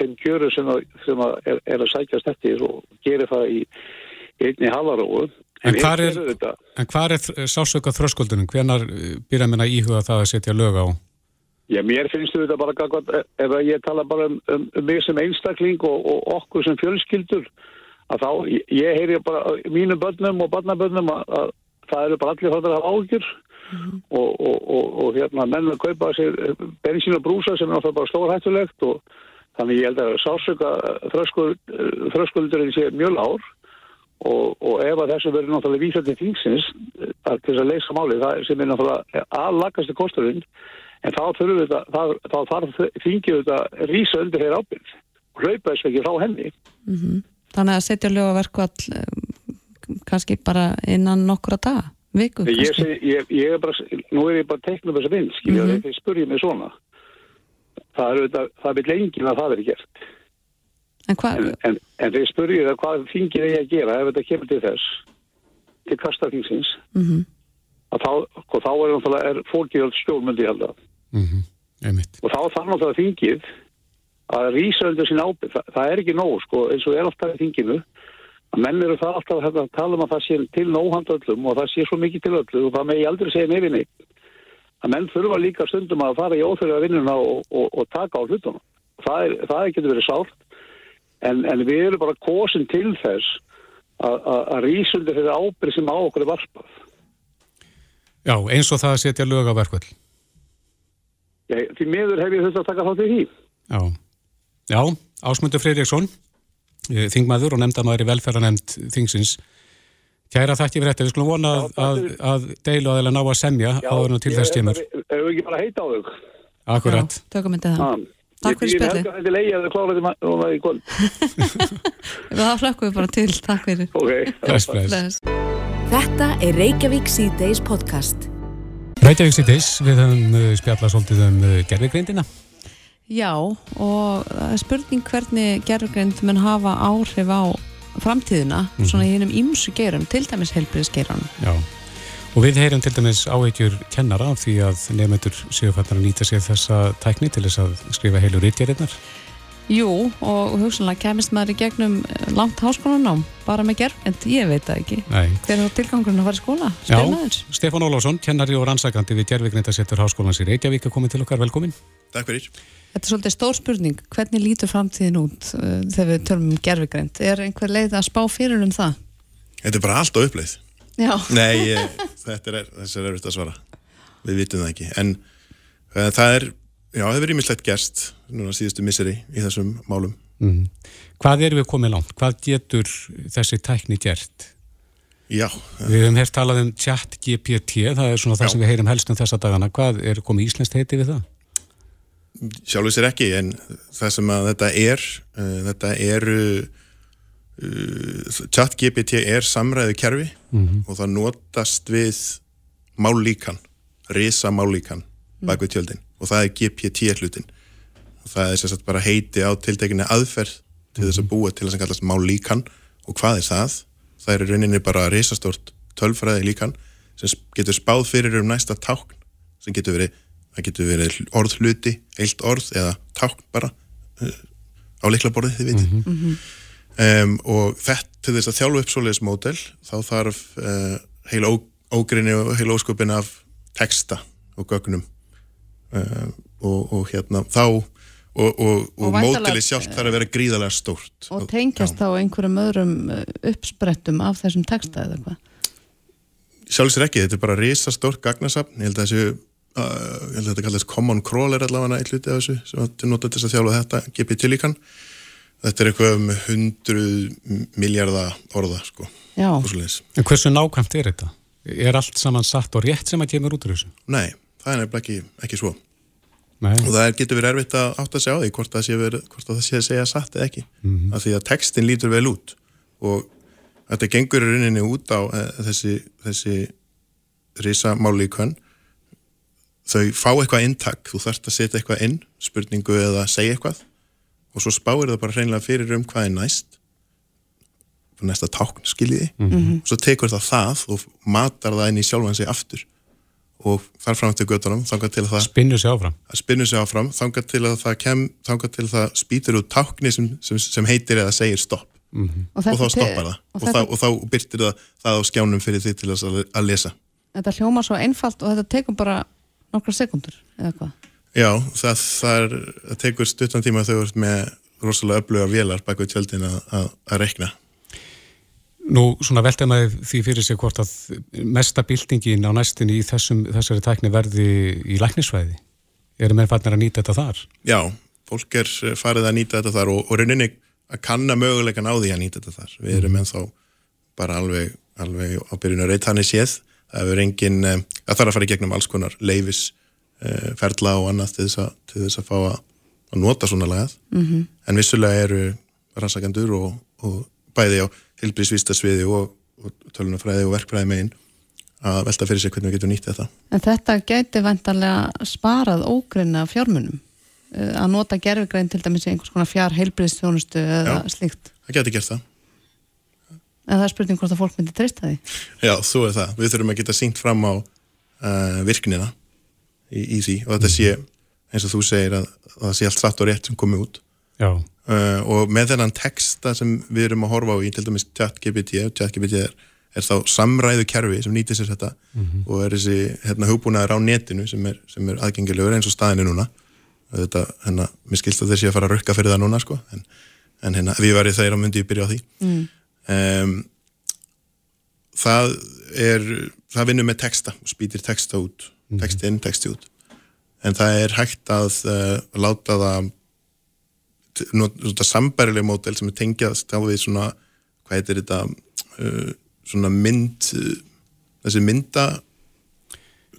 þeim gjöru sem, sem er, er að sækjast eftir og gera það í, einni halaróu En hvað er, er, er sásöka þröskuldunum? Hvenar byrja mér að íhuga það að setja lög á? Já, mér finnst þetta bara gagvað, ef ég tala bara um, um, um mig sem einstakling og, og okkur sem fjölskyldur, að þá, ég heyri bara mínu börnum og barnabörnum að, að það eru bara allir að hafa ágjur mm -hmm. og, og, og hérna menn að kaupa sér bensin og brúsa sem er náttúrulega bara stórhættulegt og Þannig ég held að sásöka þröskuldurinn sé mjög lár og, og ef að þessu verður náttúrulega vísað til þingsins eh, að til þess að leysa málið, það sem er náttúrulega aðlagast kosturinn, en þá þurfum við þetta, þá þarf þingið þetta rísa undir þeirra ábyrg og hlaupa þess ekki frá henni. Mm -hmm. Þannig að setja lögaverku all kannski bara innan nokkura daga, viku ég, ég, ég er bara, nú er ég bara teiknum þess að vinn, skilja, mm -hmm. þegar þið spurjið mig svona það er auðvitað, það vil engin að það veri gert En? En, en, en þeir spurjið það hvað þingir eigi að gera ef þetta kemur til þess til kastafingsins mm -hmm. að þá, og þá er náttúrulega fólkið stjórnmyndi held að mm -hmm. og þá þarf náttúrulega þingið að rýsa undir sín ábyrg það, það er ekki nóg sko, eins og er alltaf í þinginu. Að menn eru það alltaf að tala um að það sé til nóhand öllum og það sé svo mikið til öllum og það með ég aldrei segja nefnir að menn þurfa líka stundum að fara í óþörja vinnuna og, og, og taka á hlutunum. Það, er, það getur verið sált en, en við erum bara kosin til þess að rýsundi fyrir ábyrg sem á okkur er varpað Já, eins og það að setja lög á verkvöld Því miður hef ég þess að taka þátt í því Já, Já Ásmundur Freiriksson Eh, þingmaður og nefndan á velferðanemnd þingsins. Kæra þakki fyrir þetta. Við skulum vona að, að, að deilu aðeins ná að semja áður og til þess tímur. Ef við ekki bara heita á þau. Akkurat. Já, tökum myndið það. Takk fyrir spilli. Ég held að þetta leiði að þau kláraði maður í kvöld. Það flökkum við bara til. Takk fyrir. Ok. Bless, bless. Þetta er Reykjavík C-Days podcast. Reykjavík C-Days, við höfum uh, spjallað svolítið um uh, gerðvigreindina. Já og það er spurning hvernig gerðugrind mun hafa áhrif á framtíðina mm -hmm. svona í hennum ímsu gerum, til dæmis helbriðsgeran. Já og við heyrum til dæmis áhegjur kennara því að nefnendur séu fættar að nýta sér þessa tækni til þess að skrifa heilur ítjæriðnar. Jú og hugsanlega kemist maður í gegnum langt háskólanám bara með gerðugrind, ég veit það ekki. Nei. Hver er tilgangurinn að fara í skóla? Já, Stefán Ólásson, kennari og rannsakandi við gerðugrindasettur háskólans í Reykjavík er komið til okkar, velkomin. Takk fyrir. Þetta er svolítið stór spurning, hvernig lítur framtíðin út uh, þegar við tölum um gerfigrænt? Er einhver leið að spá fyrir um það? Þetta er bara allt á uppleið. Já. Nei, ég, þetta er, er erfitt að svara. Við vitum það ekki. En uh, það er, já, það hefur ímislegt gerst núna síðustu misseri í þessum málum. Mm. Hvað er við komið langt? Hvað getur þessi tækni gert? Já. Við hefum hér talað um chat GPT, það er svona það já. sem við heyrum helst um þessa dagana. Hvað er komið íslenskt heiti við það? sjálfur sér ekki en það sem að þetta er uh, þetta eru uh, chat GPT er samræðu kerfi mm -hmm. og það notast við mállíkan risa mállíkan bak við tjöldin og það er GPT hlutin og það er sérstaklega bara heiti á tiltekinni aðferð til þess að mhm. búa til þess að kallast mállíkan og hvað er það? Það er rauninni bara risastort tölfræði líkan sem getur spáð fyrir um næsta tákn sem getur verið það getur verið orð hluti, eilt orð eða tákn bara uh, á liklaborðið, þið veitir mm -hmm. Um, og þetta til þess að þjálfu upp svoleiðis mótel, þá þarf uh, heil ógrinni og heil ósköpin af texta og gögnum. Uh, og, og hérna þá og, og, og mótili sjálf þarf að vera gríðarlega stórt. Og tengjast þá einhverjum öðrum uh, uppsprettum af þessum texta eða hvað? Sjálfsir ekki, þetta er bara risastórt gagnasafn, ég held að þessu Uh, ég held að þetta kallast common crawler allavega eitt hluti af þessu sem notað til að þjálfa þetta GPT líkan þetta er eitthvað um hundru miljardar orða sko En hversu nákvæmt er þetta? Er allt saman satt og rétt sem að kemur út úr þessu? Nei, það er nefnilega ekki, ekki svo Nei. og það er, getur verið erfitt að átt að sjá því hvort það sé, verið, hvort það sé að segja satt eða ekki mm -hmm. af því að textin lítur vel út og þetta gengur í rauninni út á e, þessi, þessi risa mállíkönn þau fá eitthvað intak, þú þarfst að setja eitthvað inn, spurningu eða segja eitthvað og svo spáir það bara hreinlega fyrir um hvað er næst. Næsta tákn, skiljiði? Mm -hmm. og svo tekur það það og matar það inn í sjálfan sig aftur. Og þar fram til göttunum þangað til að það spinnur sig áfram, spinnur sig áfram þangað til að það kem, þangað til að það spýtur út tákni sem, sem, sem heitir eða segir stopp. Mm -hmm. og, og þá stoppar það. og, og, þetta... og þá byrtir það, það á skjánum fyrir því til að, að lesa. Þetta hljóma svo einfalt og þetta tekum bara nokkra sekundur eða hvað? Já, það, það, er, það tekur stuttan tíma þau ert með rosalega öfluga vélar baka við tjöldin að, að, að rekna. Nú, svona veltaði maður því fyrir sig hvort að mesta bildingin á næstinni í þessum, þessari tækni verði í læknisvæði. Erum við fannir að nýta þetta þar? Já, fólk er farið að nýta þetta þar og, og rauninni að kanna möguleikan á því að nýta þetta þar við erum ennþá bara alveg, alveg á byrjun að reyta hann í séð það er engin, eh, það þarf að fara í gegnum alls konar leifis eh, ferla og annað til þess að, til þess að fá að, að nota svona lagað mm -hmm. en vissulega eru rannsakandur og, og bæði á hilbrísvístasviði og, og tölunafræði og verkfræði megin að velta fyrir sig hvernig við getum nýtt þetta En þetta geti vantarlega sparað ógrinna fjármunum eh, að nota gerfigræn til dæmis í einhvers konar fjár heilbriðstjónustu eða Já. slíkt það getur gert það en það er spurning hvort að fólk myndi treysta því Já, þú er það. Við þurfum að geta syngt fram á uh, virknina í, í því. Og þetta sé, eins og þú segir að, að það sé allt satt og rétt sem komið út. Uh, og með þennan texta sem við erum að horfa á í til dæmis ChatGPT, ChatGPT er, er þá samræðu kerfi sem nýtir sér þetta Mhm. og er þessi hérna, hugbúnaður á netinu sem er, sem er aðgengilegur eins og staðinu núna. Þetta, hérna, mér skilst að þeir sé að fara að rukka fyrir það núna sko, en, en hérna, ef ég væri þeir á myndi ég byrja á því. Mm. um, það er það vinnur með texta og spýtir texta út texti inn, texti út en það er hægt að uh, láta það svona sambærileg mótel sem er tengjast á við svona hvað heitir þetta uh, svona mynd uh, þessi mynda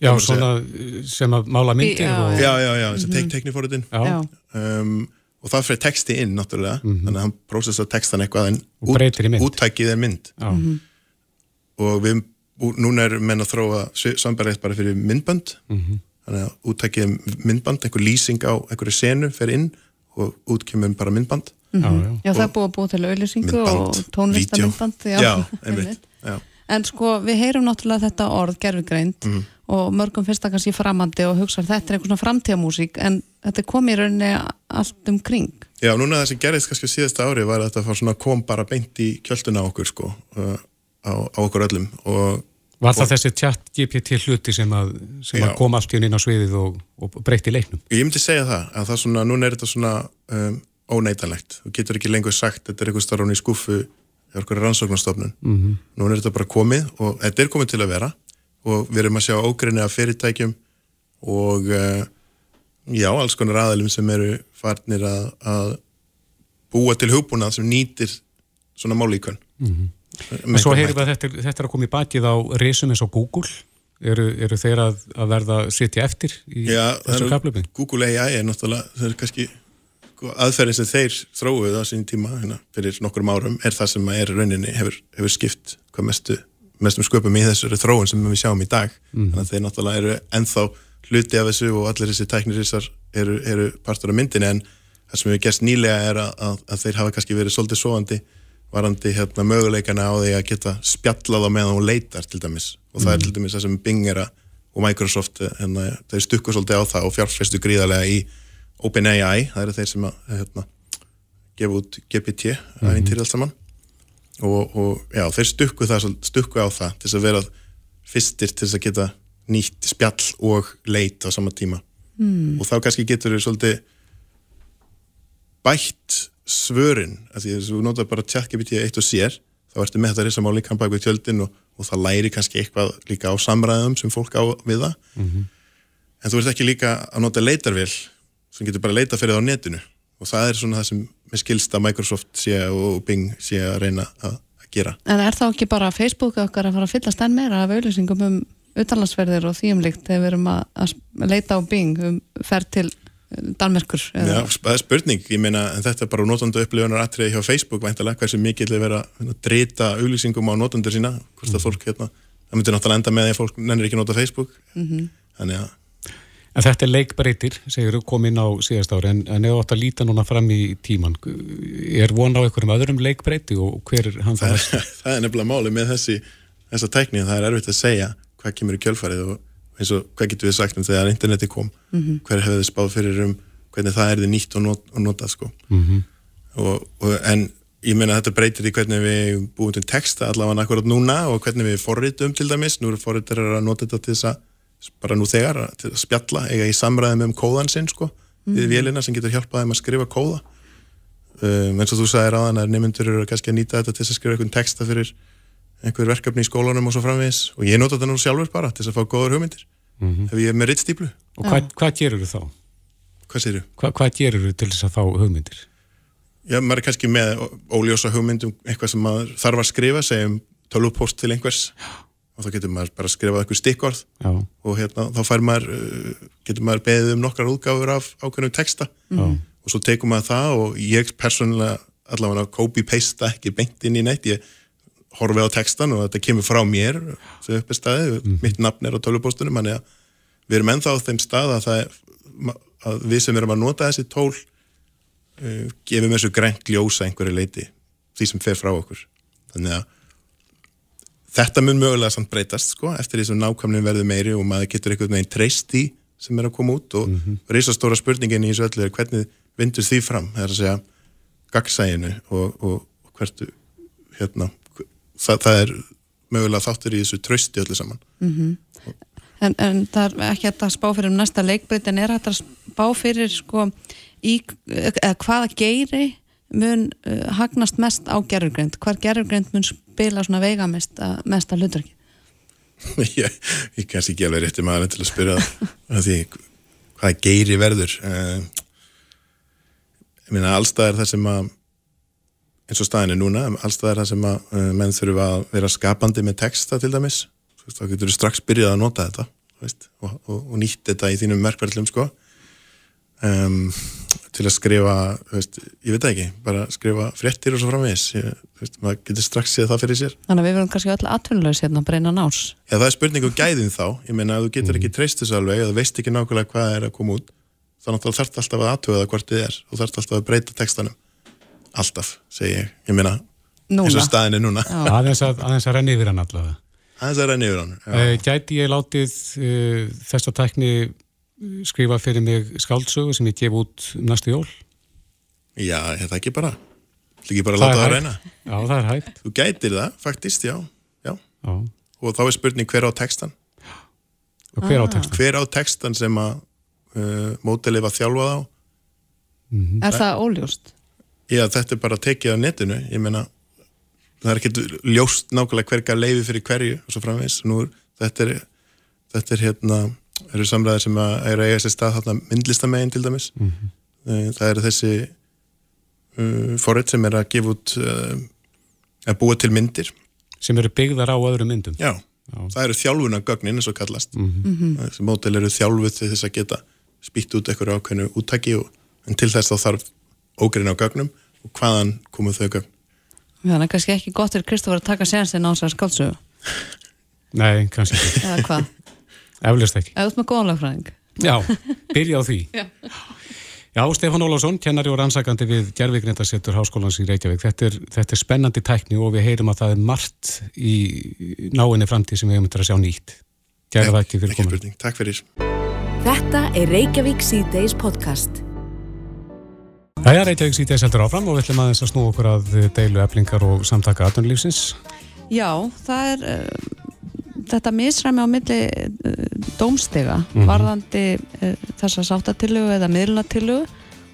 Já, svona uh, sem að mála myndir Já. og... já, já, já, þessi Mhm. tek teknifóritin Já. Já. um, og það fyrir texti inn náttúrulega, þannig að hann prósessar textan eitthvað en mynd. úttækið er mynd Já. og við, ú- núna er menn að þróa sambarlegt bara fyrir myndbönd Mhm. þannig að úttækið er myndband einhver lýsing á einhverju senu fer inn og út kemur bara myndband Já, já. Já, það er búið að búið til auðlýsingu og Myndband, tónlistamindband já, einmitt já. En sko, við heyrum náttúrulega þetta orð gerfigreind Mhm. og mörgum finnst það kannski framandi og hugsa þetta er eitthvað svona framtíðamúsík en þetta kom í rauninni allt um kring já, núna það sem gerðist kannski síðasta ári var að þetta kom bara beint í kjölduna á okkur sko, á, á okkur öllum og Var það þessi chat GPT hluti sem að, sem að kom allt í inn á sviðið og, og breytti leiknum? Ég myndi segja það, að það svona, núna er þetta svona um, óneitanlegt. Þú getur ekki lengur sagt, þetta er eitthvað starfun í skuffu hjá okkur rannsóknarstofnun. Mm -hmm. Núna er þetta bara komið og þetta er komið til að vera og við erum að sjá ógrinni af fyrirtækjum og uh, já, alls konar aðalum sem eru farnir að, að búa til hugbúnað sem nýtir svona málíkun. En svo heyrum við að þetta, þetta er að koma í bakið á risum eins og Google. Eru, eru þeir að, að verða að sitja eftir í Já, þessu kaplöfum? Google AI er náttúrulega, er kannski sko, aðferðin sem þeir þróuð á sín tíma hérna, fyrir nokkrum árum er það sem er rauninni hefur, hefur skipt hvað mestu, mestum sköpum í þessari þróun sem við sjáum í dag Mhm. þannig að þeir náttúrulega eru ennþá hluti af þessu og allir þessi tæknirísar eru, eru partur af myndinni en það sem við gerst nýlega er að, að, að þeir hafa kannski verið svolítið svoandi varandi hérna, möguleikana á því að geta spjallað á meðan hún leitar til dæmis. Og það er til dæmis það sem Bing er að og Microsoft, hérna, þeir stukku svolítið á það og fjárfestu gríðarlega í OpenAI, það eru þeir sem að hérna, gefa út GPT mm -hmm. til allt saman. Og, og já, þeir stukku, það, stukku á það til að vera fyrstir til að geta nýtt spjall og leit á sama tíma. Mm. og þá kannski getur þau svolítið bætt svörin af því að þú notar bara ChatGPT eitt og sér þá ertu með þetta risamál líka bak við tjöldin og, og það læri kannski eitthvað líka á samræðum sem fólk á við það. En þú ert ekki líka að nota leitarvél sem getur bara leita fyrir það á netinu. Og það er svona það sem með skilsta Microsoft sé og Bing sé að reyna að, að gera. En er þá ekki bara Facebook okkar að fara að fyllast enn meira af auðlýsingum um utanlandsferðir og því um líkt þegar við erum að, að leita á Bing um ferð til Danmerkur Já, það er spurning, ég meina en þetta er bara notandu upplifunar atriði hjá Facebook væntalega, hversu mikill er verið að drita auglýsingum á notandur sína hvort að fólk hérna, það myndir náttúrulega enda með því að fólk nennir ekki nota Facebook Mhm. þannig að En þetta er leikbreytir, segir þú, kom inn á síðast ári, en, en þú átt að líta núna fram í tíman, er von á einhverjum öðrum leikbreyti og hver er hann það? það, það er nefnilega máli með þessi þessa tækni, það er erfitt að segja hvað kemur í kjölfarið og eins og hvað getur við sagt um þegar interneti kom Mhm. hver hefði spáð fyrir um hvernig það er því nýtt og, not, og notað sko Mhm. og, og, en ég meina þetta breytir í hvernig við búum til texta allavega akkurat núna og hvernig við forritum til dæmis, nú eru forritar að nota þetta til þess að bara nú þegar að- til að spjalla, eiga í samræðum um kóðan sinn sko, við Mhm. vélina sem getur hjálpað þeim að skrifa kóða um, eins og þú sagði ráðan að nemyndur eru kannski að nýta þetta til þess að skrifa einhvern texta fyrir einhver verkefni í skólanum og svo framvegis og ég nota þetta nú sjálfur bara til þess að fá góður hugmyndir Mhm. ef ég er með rittstýplu Og hvað, hvað gerur þú þá? Hvað séru? Hva, hvað gerir þú til þess að fá hugmyndir? Já, maður er kannski með óljósa hugmyndum eitthvað sem maður þarf að skrifa, segjum tölvupóst til einhvers og þá getur maður bara að skrifa eitthvað stikkorð og hérna, þá fær maður, uh, getur maður beðið um nokkrar útgáfur af ákveðnum texta Já. og svo tekum maður það og ég persónulega allavega copy-pasta ekki beint inn í neitt, ég horfi á textan og þetta kemur frá mér sem upp er staðið, mm. mitt nafn er á tölvupóstunum, þannig að við erum ennþá á þeim stað að, það, að við sem erum að nota þessi tól uh, gefum þessu grænt ljósa einhverju leiti, því sem fer frá okkur þannig að þetta mun mögulega samt breytast sko, eftir því sem nákvæmlega verður meiri og maður getur einhvern veginn treyst í sem er að koma út og mm -hmm. reysastóra spurningin í þessu öllu er hvernig vindur því fram, það er að segja gagsæginu og, og, og hvertu hérna, það, það er mögulega þáttur í þessu trösti öllu saman. Mm -hmm. en, en það er ekki að spá fyrir um næsta leikbreyt en er þetta að spá fyrir sko í, eða hvaða geiri mun uh, hagnast mest á gerurgrönd, hvar gerurgrönd mun spila svona veiga mest að, mest að hlutverki ég, ég kannski ekki alveg rétti maður til að spyrja það því hvaða geiri verður uh, ég meina allstað er það sem að eins og staðin er núna, allstað er það sem að uh, menn þurfa að vera skapandi með texta til dæmis, þá getur þú strax byrjað að nota þetta veist, og, og, og nýtt þetta í þínum merkverðlum sko. Um, til að skrifa veist, ég veit ekki, bara skrifa fréttir og svo framvegis maður getur strax séð það fyrir sér. Þannig að við verðum kannski öll atvinnulegs hérna að breyna nás Já það er spurning um gæðin þá ég meina að þú getur ekki treyst þessu alveg að þú veist ekki nákvæmlega hvað er að koma út þannig að þú þarf alltaf að aðtöða hvort þið er og þarf alltaf að breyta textanum alltaf, segi ég, ég meina eins og staðin er núna. Aðeins að, að, að renni yfir hann allavega. Aðeins að renni yfir hann uh, Gæti ég látið uh, þessa tækni skrifa fyrir mig skáldsögu sem ég gef út næstu jól? Já, er það ekki bara? Ekki bara að láta það að reyna Já, það er hægt. Þú gætir það, faktist, já, já. já. Og þá er spurning hver á textan Og hver á ah. textan? Hver á textan sem að uh, mótilið var þjálfað á? Mm -hmm. Er það óljóst? Já, þetta er bara tekið á netinu Ég meina, það er ekki ljóst nákvæmlega hverja leiði fyrir hverju og svo framvegs Nú, þetta er, þetta er hérna eru samræðir sem að er að eiga sér stað hérna myndlistamegin til dæmis. Mm -hmm. það eru þessi uh, forrið sem er að gefa út uh, að búa til myndir. Sem eru byggðar á öðru myndum. Já, já. það eru þjálfuna gögnin eins og kallast. Mm -hmm. þessi mótel eru þjálfuð til þess að geta spýtt út eitthvað ákveðinu úttæki og, en til þess þá þarf ógrein á gögnum og hvaðan komu þau gögn Þannig að kannski ekki gott er Kristófur að taka sénsinn á þessar skáldsögu Nei, kannski ekki Eða hvað? Eflust ekki. Eða út með góðanlegfræðing. Já, byrja á því. Já. Já, Stefán Ólásson, kennari og rannsakandi við Gervíknendarsettur Háskólans í Reykjavík. Þetta er, þetta er spennandi tækni og við heyrum að það er margt í náinni framtíð sem við hefum þetta að sjá nýtt. Gerða það ekki fyrir komin. Takk fyrir. Þetta er Reykjavík C-Days podcast. Það er Reykjavík C-Days heldur áfram og við ætlum aðeins að snú okkur að deilu eflingar og samtaka aðdunlífsins. Já, það er... Uh, þetta misræmi á milli uh, dómstega mm -hmm. varðandi uh, þessa sáttatillugu eða miðlunatillugu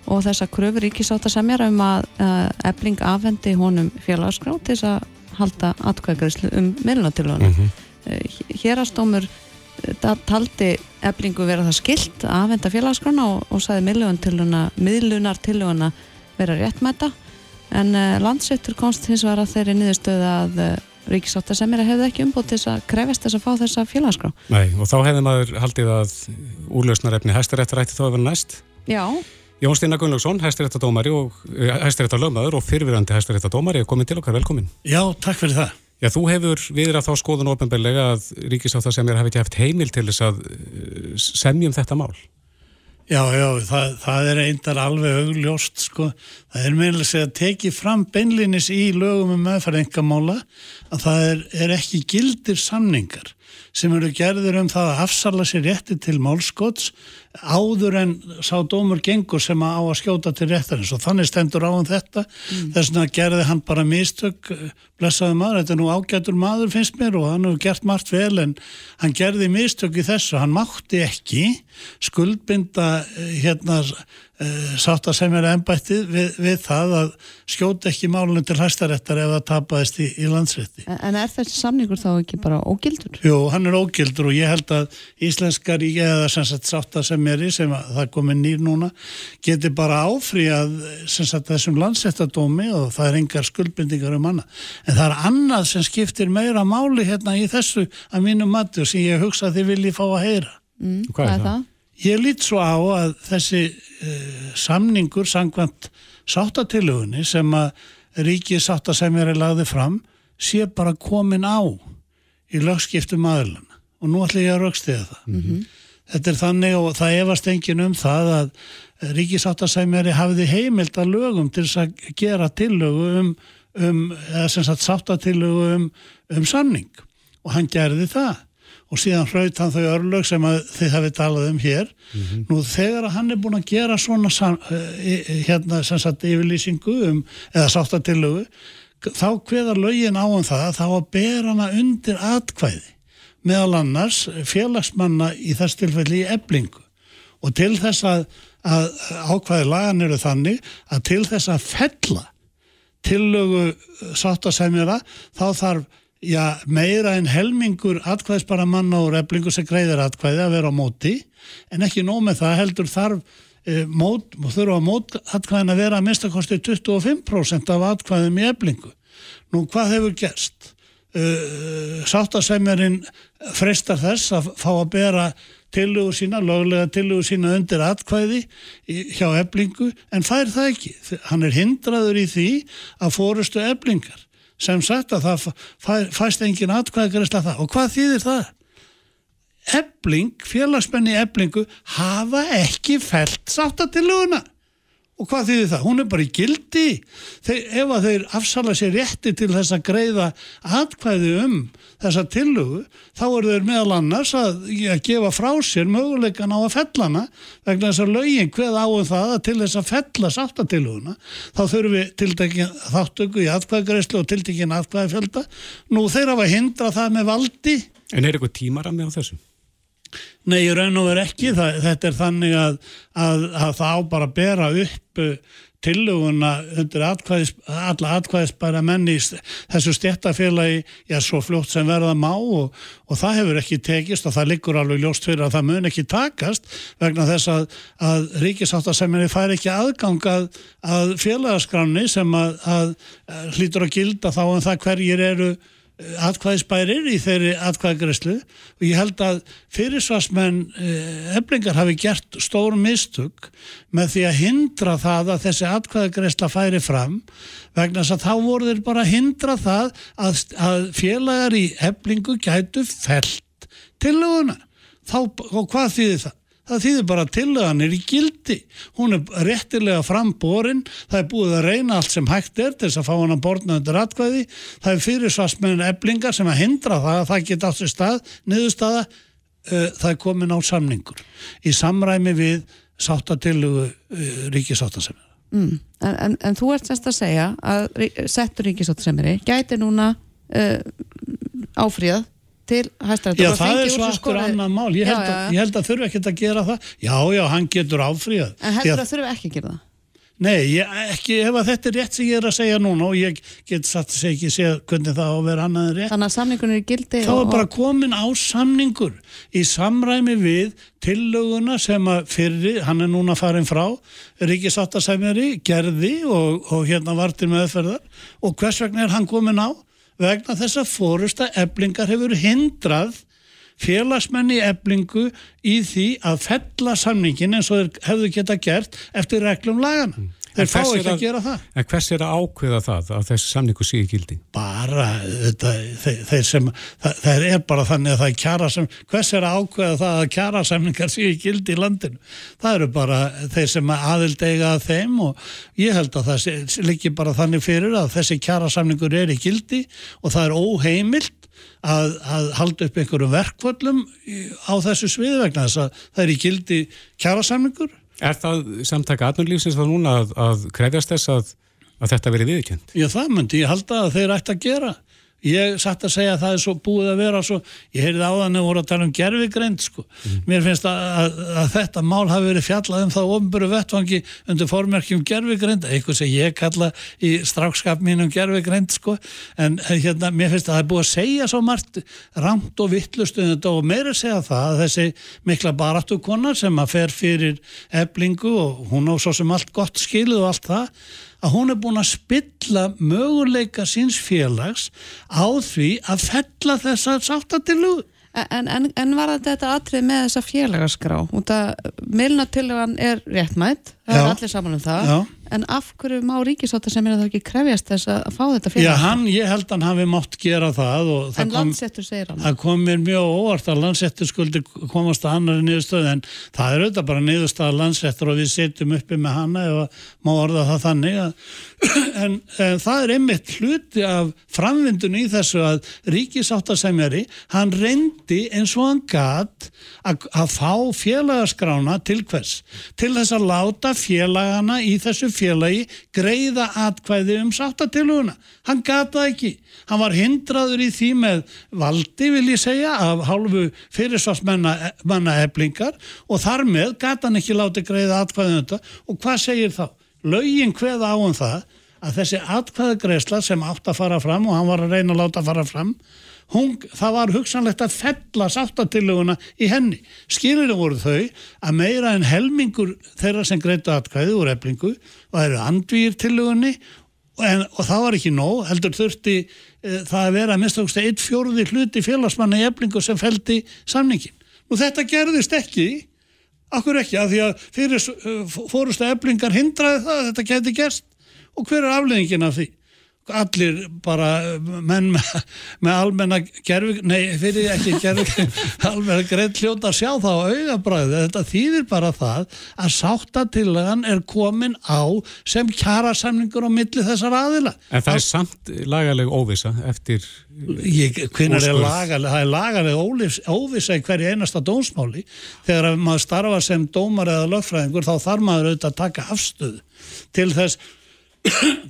og þessa kröfur ríkisáttasemjar um að ebling afhendi honum félagsgrá til þess að halda atkvæðgræslu um miðlunatilluguna. Mm -hmm. Hérastómur taldi eblingu vera það skilt að afhenda félagsgrána og, og saði miðlunartilluguna vera réttmæta en landsettur komst hins vegar að þeirri niðurstöðu að ríkisátt að semira hefði ekki umbútt til að krefast þess að fá þessa félagsgrá. Nei, og þá hefði maður haldið að úrlausnarefni hæstaréttarætti þá hefur næst. Já. Jón Stina Gunnlaugsson, hæstaréttadómari og eh, hæstaréttalögmaður og fyrirvirandi hæstaréttadómari er komin til okkar, velkomin. Já, takk fyrir það. Já, þú hefur viðra þá skoðun ofinbeglega að ríkisátt að semira hefði ekki haft heimil til þess að eh, semjum þetta mál. Já, já, það, það er eindar alveg augljóst, sko. Það er meðlega segja að teki fram beinlinis í lögum um meðfæringamála að það er, er ekki gildir samningar sem eru gerður um það að afsala sér rétti til málskots áður en sá dómur gengur sem að á að skjóta til réttarins og þannig stendur á hann um þetta mm. þess vegna gerði hann bara mistök blessaði maður, þetta er nú ágætur maður finnst mér og hann hefur gert margt vel en hann gerði mistök í þessu, hann mátti ekki skuldbinda eh, hérna uh, sátt að semja ennbættið við, við það að skjóta ekki málunum til hæstaréttar ef það tapaðist í, í landsrétti. En, er þessi samningur þá ekki bara ógildur? Jú, hann er ógildur og ég held að íslenskar eða sem sagt sátt að semja sem að það komið nýr núna geti bara sem sagt þessum landsréttadómi og það er engar skuldbindingar um annað. En það er annað sem skiptir meira máli hérna í þessu að mínu mati og sem ég hugsa að þið viljið fá að heyra. Mm, hvað, er það? Ég lít svo á að þessi uh, samningur sangvæmt sáttatillugunni sem að ríkið sáttasemjari lagði fram sé bara komin á í lögskiptum aðluna og nú ætlum ég að raukstiða það. Mm -hmm. Þetta er þannig og það efast engin um það að ríkið sáttasemjari hafiði heimild að lögum til þess að gera tillögu um, um eða sem sagt sáttatillugu um, um samning. Og hann gerði það. Og síðan hraut hann þau örlög sem þið hafið talað um hér. Mm -hmm. nú þegar að hann er búin að gera svona uh, hérna sem sagt yfirlýsingu um, eða sáttatillugu þá hveðar lögin á um það þá að bera hana undir atkvæði meðal annars félagsmanna í þess tilfelli í eblingu og til þess að, að ákvæði lagan eru þannig að til þess að fella tillögu sáttasemjara þá þarf já, meira en helmingur atkvæðsbara manna og reflingu sem greiðir atkvæði að vera á móti en ekki nóg með það heldur þarf e, mót, þurfa mót atkvæðin að vera að minnstakosti 25% af atkvæðum í eflingu. Nú hvað hefur gerst? E, Sáttasemjarinn freistar þess að fá að bera tillugur sína, löglega tillugur sína undir atkvæði hjá eflingu en fær það ekki. Hann er hindraður í því að fórustu eflingar sem sagt að það fæst engin atkvæðagrist að það og hvað þýðir það? Ebling, félagsmenni eblingu hafa ekki fælt sáttatiluguna og hvað þýðir það? Hún er bara í gildi þeir, ef að þeir afsala sér rétti til þess að greiða atkvæði um þessa tillugu þá eru þeir meðal annars að, að gefa frá sér möguleikan á að fellana vegna þess að lögin hveð áum það að til þess að fella sáttatilluguna þá þurfum við tiltekin þáttöku í atkvæðgreyslu og tiltekin atkvæðifjölda nú þeir hafa hindra það með valdi En er eitthvað tímara með á þessum? Nei, ég raun og verð ekki. Það, þetta er þannig að, að, að það á bara að bera upp uh, tillöguna undir atkvæðis, alla atkvæðisbæra menni þessu stjættafélagi, já, svo fljótt sem verða má og, og það hefur ekki tekist og það liggur alveg ljóst fyrir að það mun ekki takast vegna þess að, að ríkisáttasemminni fær ekki aðgangað að félagaskranni sem að hlýtur að gilda þá en um það hverjir eru atkvæðisbærir í þeirri atkvæðigræslu og ég held að fyrirsvarsmenn eflingar eh, hafi gert stórum mistug með því að hindra það að þessi atkvæðigræsla færi fram vegna þess að þá voru þeir bara hindra það að, að félagar í eflingu gætu felt til löguna og hvað þýðir það? Það þýðir bara tillagan er í gildi. Hún er réttilega framborin, það er búið að reyna allt sem hægt er til þess að fá hann að borna undir atkvæði. Það er fyrirsvarsmenn eblingar sem að hindra það að það geta átt sér stað, niðurstaða, uh, það er komin á samningur. Í samræmi við sáttatillugu uh, ríkisáttasemjara. Mm. En, en, en þú ert semst að segja að settur ríkisáttasemjari gæti núna uh, áfríðað til hæstæðar. Já, það er svo aftur annan mál. Ég held, já, já. Að, ég held að þurfu ekki að gera það. Já, já, hann getur áfríðað. En heldur að þurfu ekki að gera það? Nei, ég, ekki, ef að þetta er rétt sem ég er að segja núna og ég get satt að segja ekki segja hvernig það á að vera annað rétt. Þannig að samningun er gildi Þá er bara komin á samningur í samræmi við tillöguna sem að fyrir, hann er núna farin frá, Ríkisáttasemjari, gerði og, og hérna vartir meðferðar og hvers vegna er hann komin á? Vegna þess að fórusta eblingar hefur hindrað félagsmenni eblingu í því að fella samningin eins og þeir hefðu geta gert eftir reglum lagana. Mm. Þeir fá ekki að gera það. En hvers er að ákveða það að þessi samningu sé í gildi? Bara, þetta, þeir, þeir sem, það, það er bara þannig að það er kjara sem, hvers er að ákveða það að kjara samningar sé í gildi í landinu? Það eru bara þeir sem aðild eiga að þeim og ég held að það líki bara þannig fyrir að þessi kjara samningur er í gildi og það er óheimilt að, að halda upp einhverju verkvöldum á þessu sviðvegna þess að það er í gildi kjara samningur Er það samtaka atnurlífsins þá núna að, að krefjast þess að, að þetta veri viðkjönd? Já, það myndi ég halda að þeir ætti að gera ég satt að segja að það er svo búið að vera svo, ég heyrði á þannig að voru að tala um gerfigreind sko, mér finnst að, að, að þetta mál hafi verið fjallað um það ofnböru vettvangi undir formerkjum gerfigreind, eitthvað sem ég kalla í strákskap mínum gerfigreind sko, en hérna mér finnst að það er búið að segja svo margt ramt og vittlust um þetta og meira segja það að þessi mikla baráttu konar sem að fer fyrir eblingu og hún á svo sem allt gott skiluð og allt það að hún er búin að spilla möguleika síns félags á því að fella þessa sáttatilugu. En, en, en var þetta atrið með þessa félagaskrá? Út að milnatilugan er réttmætt, það Já. er allir saman um það, Já. en af hverju má ríkisáttar sem er að það ekki krefjast þess að fá þetta Já, félagaskrá? hann, ég held að hann hafi mátt gera það og það En kom, landsettur segir hann. það kom mér mjög óvart að landsettur skuldi komast að annari niðurstöð en það er auðvitað bara niðurstöð landsettur og við setjum uppi með hana ef má orða það þannig að, en, en það er einmitt hluti af framvindun í þessu að ríkisáttasemjari hann reyndi eins og hann gat að, að fá félagaskrána til hvers? Til þess að láta félagana í þessu félagi greiða atkvæði um sáttatiluguna. Hann gat það ekki. Hann var hindraður í því með valdi, vil ég segja, af hálfu fyrirsvarsmanna eblingar og þar með gat hann ekki láti greiða atkvæði um þetta og hvað segir þá? Lögin hveða á um það að þessi atkvæðagreisla sem átt að fara fram og hann var að reyna að láta fara fram hún, það var hugsanlegt að fella sáttatilluguna í henni skilinu voru þau að meira en helmingur þeirra sem greitu atkvæði úr eblingu og eru andvír tillugunni en, og það var ekki nóg, heldur þurfti e, það að vera að ákveðst eitt fjóruði hluti félagsmanna í eblingu sem feldi samningin. Nú þetta gerðist ekki Akkur ekki, af því að fyrir fórustu eblingar hindraði það að þetta geti gerst og hver er afleðingin af því? Allir bara menn með, með almenna gerfi, nei fyrir ekki gerfi, almenna greitt hljóta að sjá það á augabræði. Þetta þýðir bara það að sáttatillagan er komin á sem kjara samningur á milli þessar aðila. En það er samt lagaleg óvisa eftir Ég, er lagaleg, það er lagaleg óvissa í hverju einasta dómsmáli þegar að maður starfa sem dómar eða lögfræðingur þá þarf maður auðvitað að taka afstöðu til þess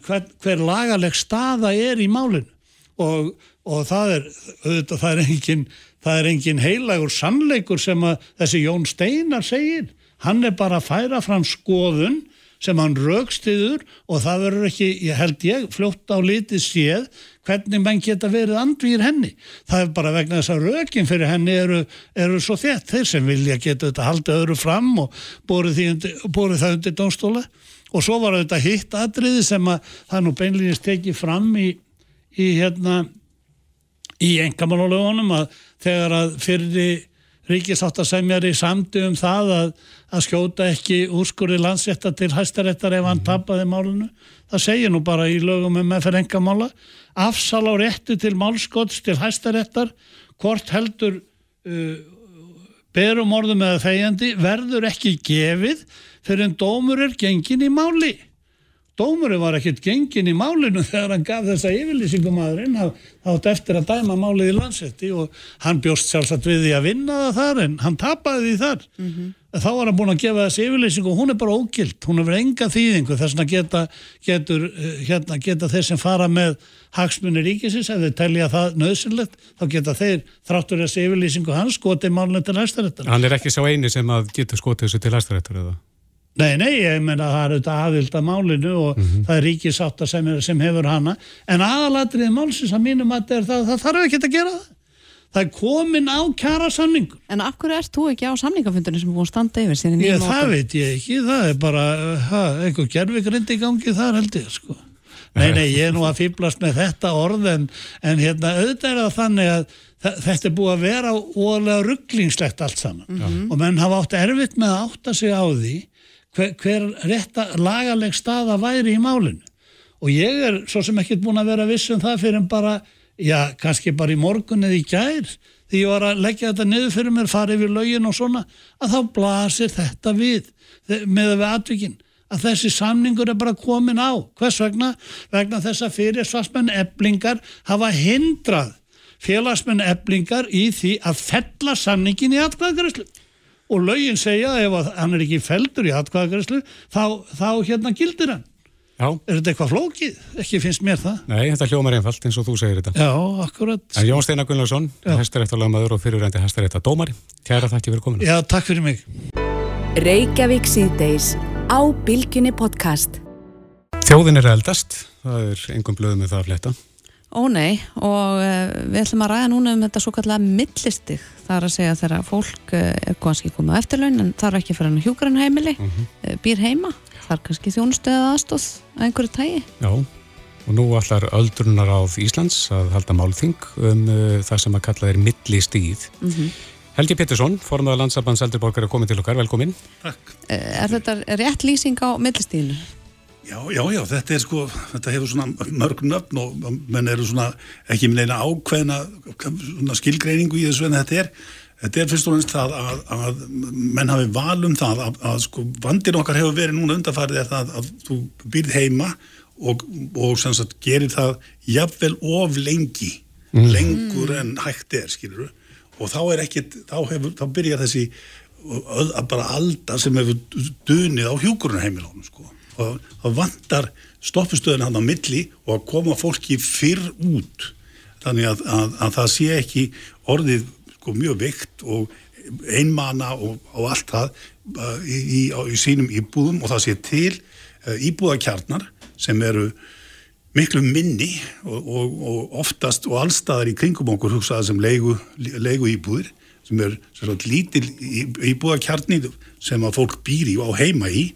hver, hver lagaleg staða er í málinu og, og það er auðvitað það er engin, það er engin heilagur sannleikur sem að þessi Jón Steinar segir hann er bara að færa fram skoðun sem hann raukstiður og það verður ekki, ég held ég, fljótt á litið séð hvernig menn geta verið andvír henni. Það er bara vegna þess að rökin fyrir henni eru, eru svo þett. Þeir sem vilja geta þetta haldið öðru fram og borið, undir, borið það undir dónstóla og svo var þetta hitt atriði sem að það nú beinlýnist tekið fram í, í hérna í engamálulögunum að þegar að fyrir ríkisáttasemjari samdi um það að, að skjóta ekki úrskurði landsrétta til hæstaréttar ef hann tapaði málunu. Það segir nú bara í lögum um meðferð engamála. Afsal á réttu til málskots til hæstaréttar, hvort heldur uh, berum orðum eða þegjandi, verður ekki gefið fyrir en dómur er gengin í máli. Dómurinn var ekkert gengin í málinu þegar hann gaf þessa yfirlýsingum aðurinn þátt eftir að dæma málið í landsetti og hann bjóst sjálfsagt við því að vinna það þar en hann tapaði því þar. Þá var hann búin að gefa þessi yfirlýsingu og hún er bara ógild, hún hefur enga þýðingu þess að geta, getur, eh, hérna, geta þeir sem fara með hagsmunni ríkisins, ef þeir telja það nöðsynlegt, þá geta þeir þráttur þessi yfirlýsingu hans skotið málinu til hæstaréttar. Hann er ekki sá eini sem að getur skotið þessu til hæstaréttar eða? Nei, nei, ég meina það er auðvitað aðvild að málinu og það er ríkisátta sem, er, sem hefur hana. En aðalatriðið málsins að mínum að það, það, það þarf ekki að gera það. Það er komin á kjara samningur En af hverju ert þú ekki á samningafundinu sem er búin að standa yfir síðan nýjum það veit ég ekki, það er bara ha, einhver gerfikrind í gangi þar held ég sko. nei, nei, ég er nú að fýblast með þetta orð en, en hérna auðvitað er það þannig að þetta er búið að vera óalega rugglingslegt allt saman. Og menn hafa átt erfitt með að átta sig á því hver, hver rétta lagaleg staða væri í málinu. Og ég er svo sem ekkert búin að vera viss um það fyrir bara, já, kannski bara í morgun eða í gær því ég var að leggja þetta niður fyrir mér, fara yfir lögin og svona, að þá blasir þetta við, með við atvikin að þessi samningur er bara komin á. Hvers vegna? Vegna þess að fyrirsvarsmenn eblingar hafa hindrað félagsmenn eblingar í því að fella samningin í atkvæðagræslu og lögin segja ef að hann er ekki feldur í atkvæðagræslu þá, þá hérna gildir hann Já. Er þetta eitthvað flókið? Ekki finnst mér það. Nei, þetta hljómar einfalt eins og þú segir þetta. Já, akkurat. En Jón Steinar Gunnlaugsson, hæstaréttalagmaður og fyrirrendi hæstarétta dómari. Kæra þakki fyrir kominu. Já, takk fyrir mig. Reykjavík síðdeis á Bilginni podcast. Þjóðin er eldast, það er engum blöðum með það að fletta. Ó nei, og uh, við ætlum að ræða núna um þetta svo kallega millistig. Það er að segja þegar fólk uh, er kannski komið á eftirlaun en þarf ekki fyrir hann hjúgrann heimili, mm -hmm. uh, býr heima, þarf kannski þjónustöða aðstóð að einhverju tægi. Já, og nú allar öldrunar áð Íslands að halda málþing um það sem að kalla þeir millistíð. Mm -hmm. Helgi Pettersson, formadur landsabands eldriborgar er komið til okkar, velkomin. Takk. Er þetta rétt lýsing á millistíðinu? Já, já, já, þetta er sko, þetta hefur svona mörg nöfn og menn eru svona ekki með neina ákveðna skilgreiningu í þessu en þetta er, þetta er fyrst og næst það að, að menn hafi valum það að, að sko vandir okkar hefur verið núna undarfærið er það að þú býrð heima og, og sem sagt gerir það jafnvel of lengi, mm. lengur en hægt er, skilur og þá er ekkit, þá hefur, þá byrjar þessi bara alda sem hefur dunið á hjúkurunheimilónum sko og það vantar stoppustöðin hann á milli og að koma fólki fyrr út. Þannig að, að, að það sé ekki orðið sko, mjög vikt og einmana og, og allt það uh, í, í, í sínum íbúðum. Og það sé til uh, íbúðakjarnar sem eru miklu minni og, og, og oftast og allstaðar í kringum okkur hugsaða sem leigu, leigu íbúðir sem er lítil íbúðakjarni sem að fólk býr í og heima í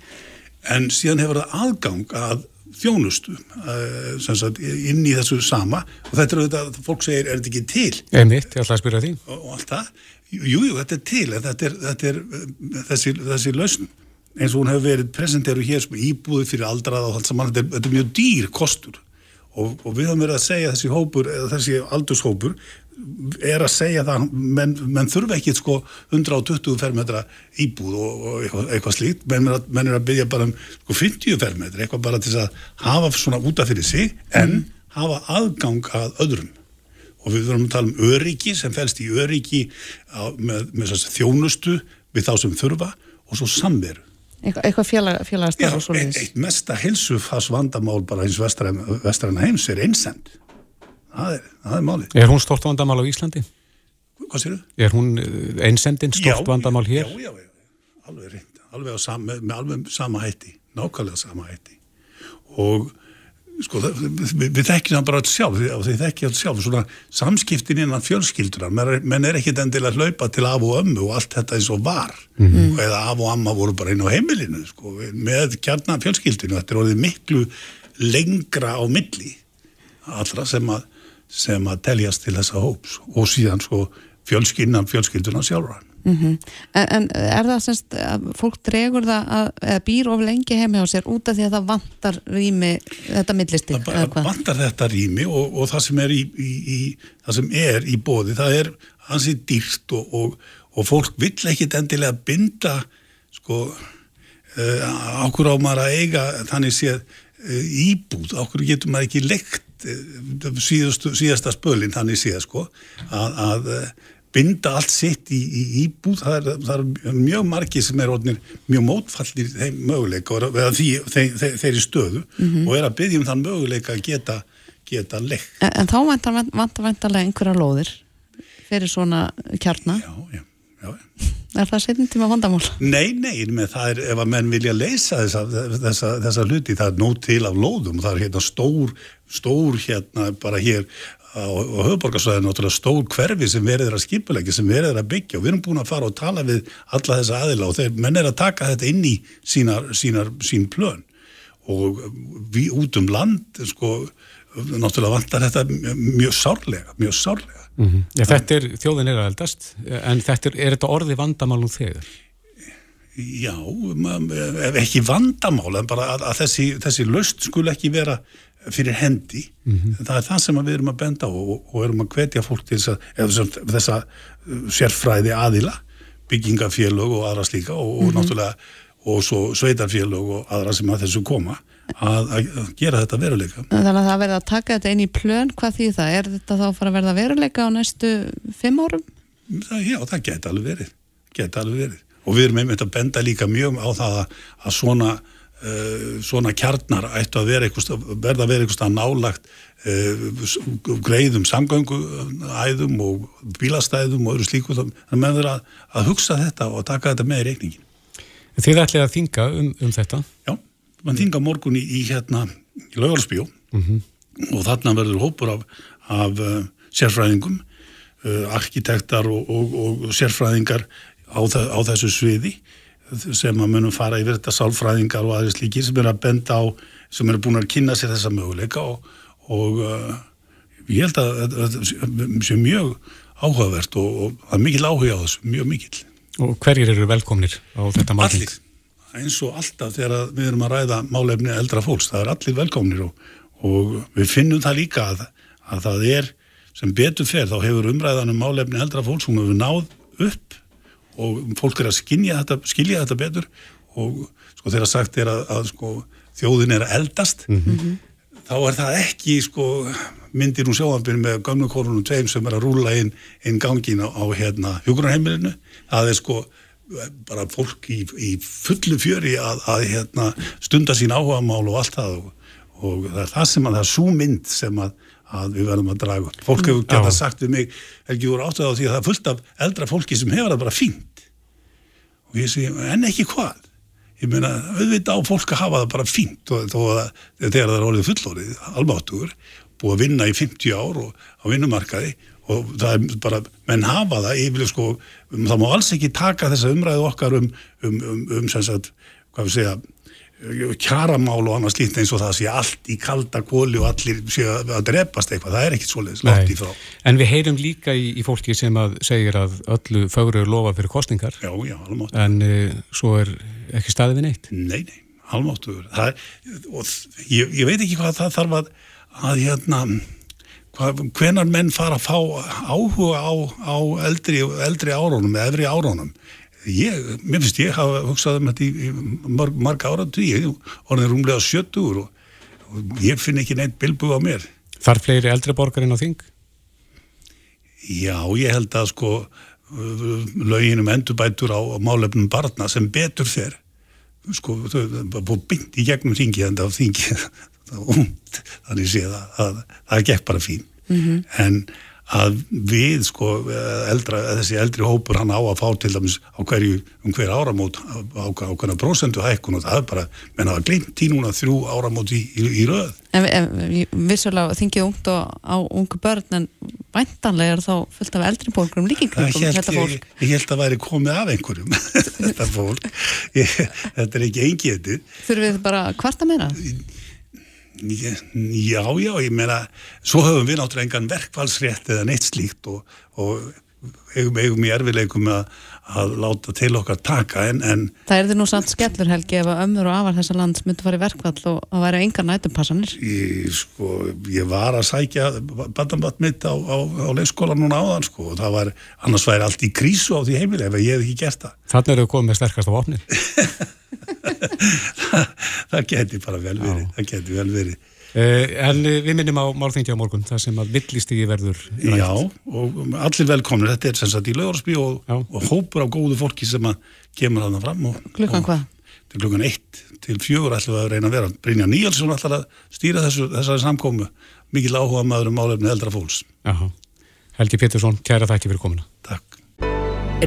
en síðan hefur það aðgang að þjónustu uh, sagt, inn í þessu sama. Og þetta er þetta að fólk segir er þetta ekki til? Einmitt, ég ætla að spyrja því. Og, og allt það, jújú, jú, þetta er til þetta er, þetta er þessi, þessi lausn. Eins og hún hefur verið presenteru hér sem íbúði fyrir aldrað og allt saman, þetta er, þetta er mjög dýr kostur. Og, og við höfum verið að segja þessi hópur, þessi aldurshópur er að segja það menn, menn þurfa ekki sko 120 fermetra íbúð og, og eitthvað, eitthvað slíkt. Menn er, að, menn er að byggja bara um sko 50 fermetra, eitthvað bara til að hafa svona útaf fyrir sig en mm. hafa aðgang að öðrum. Og við þurfum að tala um öryggi sem fælst í öryggi á, með, með þjónustu við þá sem þurfa og svo samveru. Eitthvað, eitthvað félagastar og svo leiðis Eitt mesta hilsufas vandamál bara eins vestræna heims er einsend það er, það er máli. Er hún stort vandamál á Íslandi? Hvað sér þú? Er hún eh, einsendin stort já, vandamál hér? Já, já, já, alveg reynd, alveg sam, með, með alveg sama hætti, nákvæmlega sama hætti og sko við, við þekkjum það bara alls sjálf þið þekkjum alls sjálf svona samskiptin innan fjölskyldunar menn er ekkit endilega hlaupa til af og ömmu og allt þetta eins og var mm -hmm. og eða af og amma voru bara inn á heimilinu sko, með kjarnar fjölskyldinu þetta er orðið miklu lengra á milli allra sem að sem að teljast til þessa hóps og síðan sko fjölskynnan fjölskylduna sjálfra. Mm -hmm. en, en er það semst að fólk dregur það að, að býr of lengi heimi á sér út af því að það vantar rými þetta millistík? Það vantar þetta rými og, og það sem er í, í, í það sem er í bóði það er hansi dýrt og, og, og fólk vill ekkit endilega binda sko uh, ákur á maður að eiga þannig séð uh, íbúð, ákur getur maður ekki lekt Eh, síðastu, síðasta spölinn þannig séð sko að, að eh, binda allt sitt í, í íbúð. Það er, það er mjög margi sem er orðinir, mjög mótfallir þeim möguleika eða því, þeir, þeir, þeirri stöðu mm -hmm. og er að byggja um þann möguleika að geta, geta legg En, en þá vantar vantarlega einhverja lóðir fyrir svona kjarna? Já, já Er það setjum tíma vandamál? Nei, nei, með það er ef að menn vilja leysa þessa, þessa, þessa hluti, það er nót til af lóðum, það er hérna stór, stór hérna bara hér á höfuborgarsvæðinu, náttúrulega stór hverfi sem verður að skipulegja, sem verður að byggja. Og við erum búin að fara og tala við alla þessa aðila og þeir menn er að taka þetta inn í sínar, sínar, sín plön. Og við út um land, sko, náttúrulega vantar þetta mjög sárlega, mjög sárlega Mm -hmm. ja, þetta er, þjóðin er að eldast en þetta er, er þetta orði vandamál nú þegar? Já, ekki vandamál en bara að, að þessi, þessi löst skul ekki vera fyrir hendi mm -hmm. það er það sem við erum að benda á og, og erum að hvetja fólk til þess að þessa uh, sérfræði aðila byggingafélög og aðra slíka og, og mm -hmm. náttúrulega og svo sveitarfélög og aðra sem að þessu koma að, að gera þetta veruleika. Þannig að það verða að taka þetta inn í plön, hvað því það? Er þetta þá að fara að verða veruleika á næstu fimm árum? Það, já, það geta alveg verið. Geta alveg verið. Og við erum einmitt að benda líka mjög á það að, að svona uh, svona kjarnar ættu að vera eitthvað, verða að vera eitthvað nálagt uh, greiðum samgönguæðum og bílastæðum og öðru slíku þannig að að, að hugsa þetta og taka þetta með í reikningin. Þið ætlið að þinga um, um þetta? Já, mann þinga morgun í, í hérna í laugarsbjó mm -hmm. og þarna verður hópur af, af uh, sérfræðingum, uh, arkitektar og, og, og sérfræðingar á, á þessu sviði sem að munum fara yfir þetta sálfræðingar og aðeins líkir sem er að benda á, sem eru búin að kynna sér þessa möguleika og, og uh, ég held að þetta sé mjög áhugavert og, það er mikil áhuga á þessu, mjög mikil. Og hverjir eru velkomnir á þetta málning? Allir, eins og alltaf þegar við erum að ræða málefni eldra fólks, það er allir velkomnir og, og við finnum það líka að, að það er sem betur fer, þá hefur umræðan um málefni eldra fólks, hún hefur náð upp og fólk er að þetta, skilja þetta betur og sko þegar sagt er að, að sko, þjóðin er að eldast mm -hmm. þá er það ekki sko myndir úr sjóanbyrjum með gamlu korunum tveim sem er að rúla inn, inn gangin á, á hérna hugurarheimilinu það er sko bara fólk í, í fullu fjöri að, að hérna, stunda sín áhuga mál og allt það og, og það er það sem að það er svo mynd sem að að við verðum að draga. Fólk hefur gett að sagt við mig, ekki voru áttið á því að það er fullt af eldra fólki sem hefur það bara fínt. Og ég segi, en ekki hvað? Ég meina, auðvitað á fólk að hafa það bara fínt og þó að þegar það er orðið fullorið, almáttugur búið að vinna í 50 ár og á vinnumarkaði og það er bara menn hafa það, vil sko það má alls ekki taka þessa umræðu okkar um, um, um, um sem sagt, hvað við segja kjaramál og annars lítið eins og það sé allt í kalda kóli og allir sé að drepast eitthvað, það er ekkit svoleiðis látt í frá. En við heyrum líka í, í fólki sem að segir að öllu fögur eru lofa fyrir kostningar. Já, já, almátt. En uh, svo er ekki staðið við neitt. Nei, nei, almáttuður. Og ég, ég veit ekki hvað það þarf að, að hérna, hvenar menn fara að fá áhuga á, á eldri, eldri árónum eða efri árónum ég, mér finnst ég hafa hugsað um þetta í, í marg, marg ára tíu og það er rúmlega sjöttur og, og ég finn ekki neitt bilbu á mér Þar fleiri eldri borgarinn á þing? Já, ég held að sko löginum endurbætur á málefnum barna sem betur fer sko, það búið byggt í gegnum þingi en það var þingi þannig séð að, að það gekk bara fín. Mm -hmm. en að við sko eldra, þessi eldri hópur hann á að fá til dæmis á hverju um hver áramót á hverja prosentu hækkun og það er bara, menn hafa glimt í núna þrjú áramót í, í, í röð. En, en vissulega þingið ungt og á ungu börn en væntanlega er þá fullt af eldri bólkurum líkingum þetta fólk. ég, ég held að væri komið af einhverjum þetta fólk. Ég, þetta er ekki engiðið Þurfum við bara hvarta meira? Já, já, ég meina, svo höfum við náttúrulega engan verkfallsrétt eða neitt slíkt og, og eigum, eigum í erfileikum að, að láta til okkar taka en, en Það er því nú samt skellur Helgi ef að ömmur og afar þessar lands myndi fara í verkfall og að væri engar nætumpassanir ég, sko, ég var að sækja badambatt mitt á, á, á leikskóla núna áðan sko og það var, annars væri allt í krísu á því heimileg ef ég hef ekki gert það. Þannig eru komið sterkast á opnið það geti bara vel verið það geti vel verið. Uh, En uh, við minnum á málþengja á morgun það sem að villistígi verður rætt. Já, og allir velkomnir. Þetta er sem sagt í lögursby og, og hópur af góðu fólki sem að kemur þarna fram og, Klukkan hvað? Til klukkan eitt til fjögur ætlum við að reyna að vera. Brynja Níalsson ætlar að stýra þessu, þessari samkómu mikið áhuga maður um málefni eldra fólks. Aha. Helgi Pétursson, kæra þakki fyrir komuna. Takk.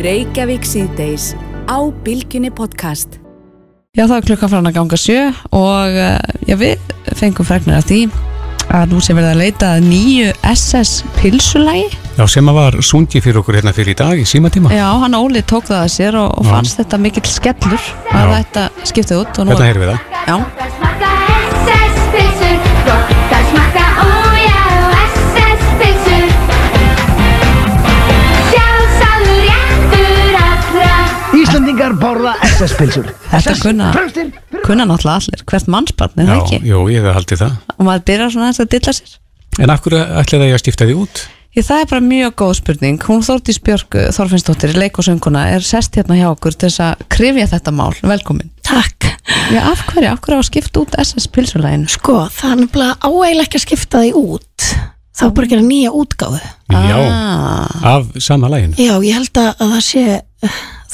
Reykjavík síðdeis á Bilginni podcast Já, það er klukka frá hann að ganga sjö og eh, já, við fengum fregnar af því að nú sem verða að leita nýju SS pilsulægi. Já, sem að var sungi fyrir okkur hérna fyrir í dag í símatíma. Já, hann Óli tók það að sér og, og fannst þetta mikill skellur að þetta skiptið út. Þetta heyrðum við það. Já. Borða SS-pilsur Þetta kunna, kunna náttúrulega allir. Hvert mannsbarn er það ekki? Jú, ég hef haldið það. Og maður byrjar svona aðeins að dilla sér. En akkur ætlaði það ég að stifta því út? Ég, það er bara mjög góð spurning. Hún Þórtís Björg Þorfinnsdóttir, leikosönguna er sest hérna hjá okkur til þess að krifja þetta mál, velkomin. Takk. Já, af hverju, af hverju á að skipta út SS-pilsulegin? Sko, það er náttúrulega áeiginlega ekki að skipta því út. Þá er bara að gera nýja útgáðu Já, Ah. af sama lægin Já, ég held að, að það sé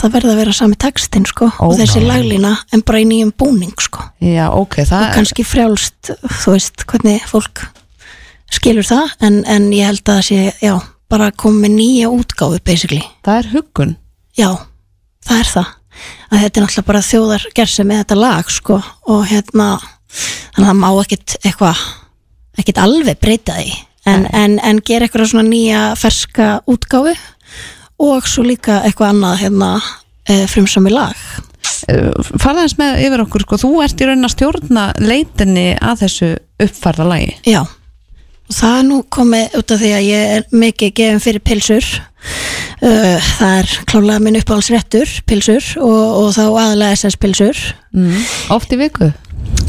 það verða að vera sami textin sko og Ó. þessi Já. laglína en bara í nýjum búning sko. Já, ok, það og kannski frjálst, þú veist hvernig fólk skilur það en, en ég held að það sé, já bara með nýja útgáfu basically. Það er huggun. Já, það er það. Að þetta er náttúrulega bara þjóðar gersi með þetta lag sko og hérna þannig að það má ekkit eitthvað ekkit alveg breyta því. En, en, en gera eitthvað svona nýja ferska útgáfu og svo líka eitthvað annað hérna e, frumsami lag. Farða eins með yfir okkur, sko, þú ert í raun að stjórna leitinni að þessu uppfærða lagi. Já, það er nú komið út af því að ég er mikið gefin fyrir pilsur uh, það er klálega minn uppáhaldsréttur pilsur og, og þá aðalega SS pilsur mm. Oft í viku?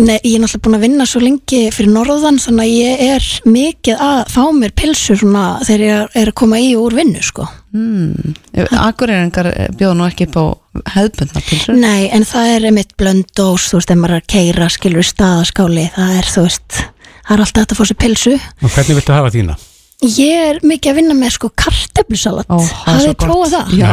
Nei, ég er náttúrulega búin að vinna svo lengi fyrir norðan þannig að ég er mikið að fá mér pilsur svona þegar ég er að koma í og úr vinnu sko mm. Akureyringar bjóða nú ekki upp á hefðbundna pilsur Nei, en það er einmitt blöndós, þú veist, ef maður er að keira skilur staðaskáli, það er, þú veist það er alltaf að fá sér pilsu Og hvernig viltu hafa þína? Ég er mikið að vinna með sko karteflusalat Hafið prófað það? Já.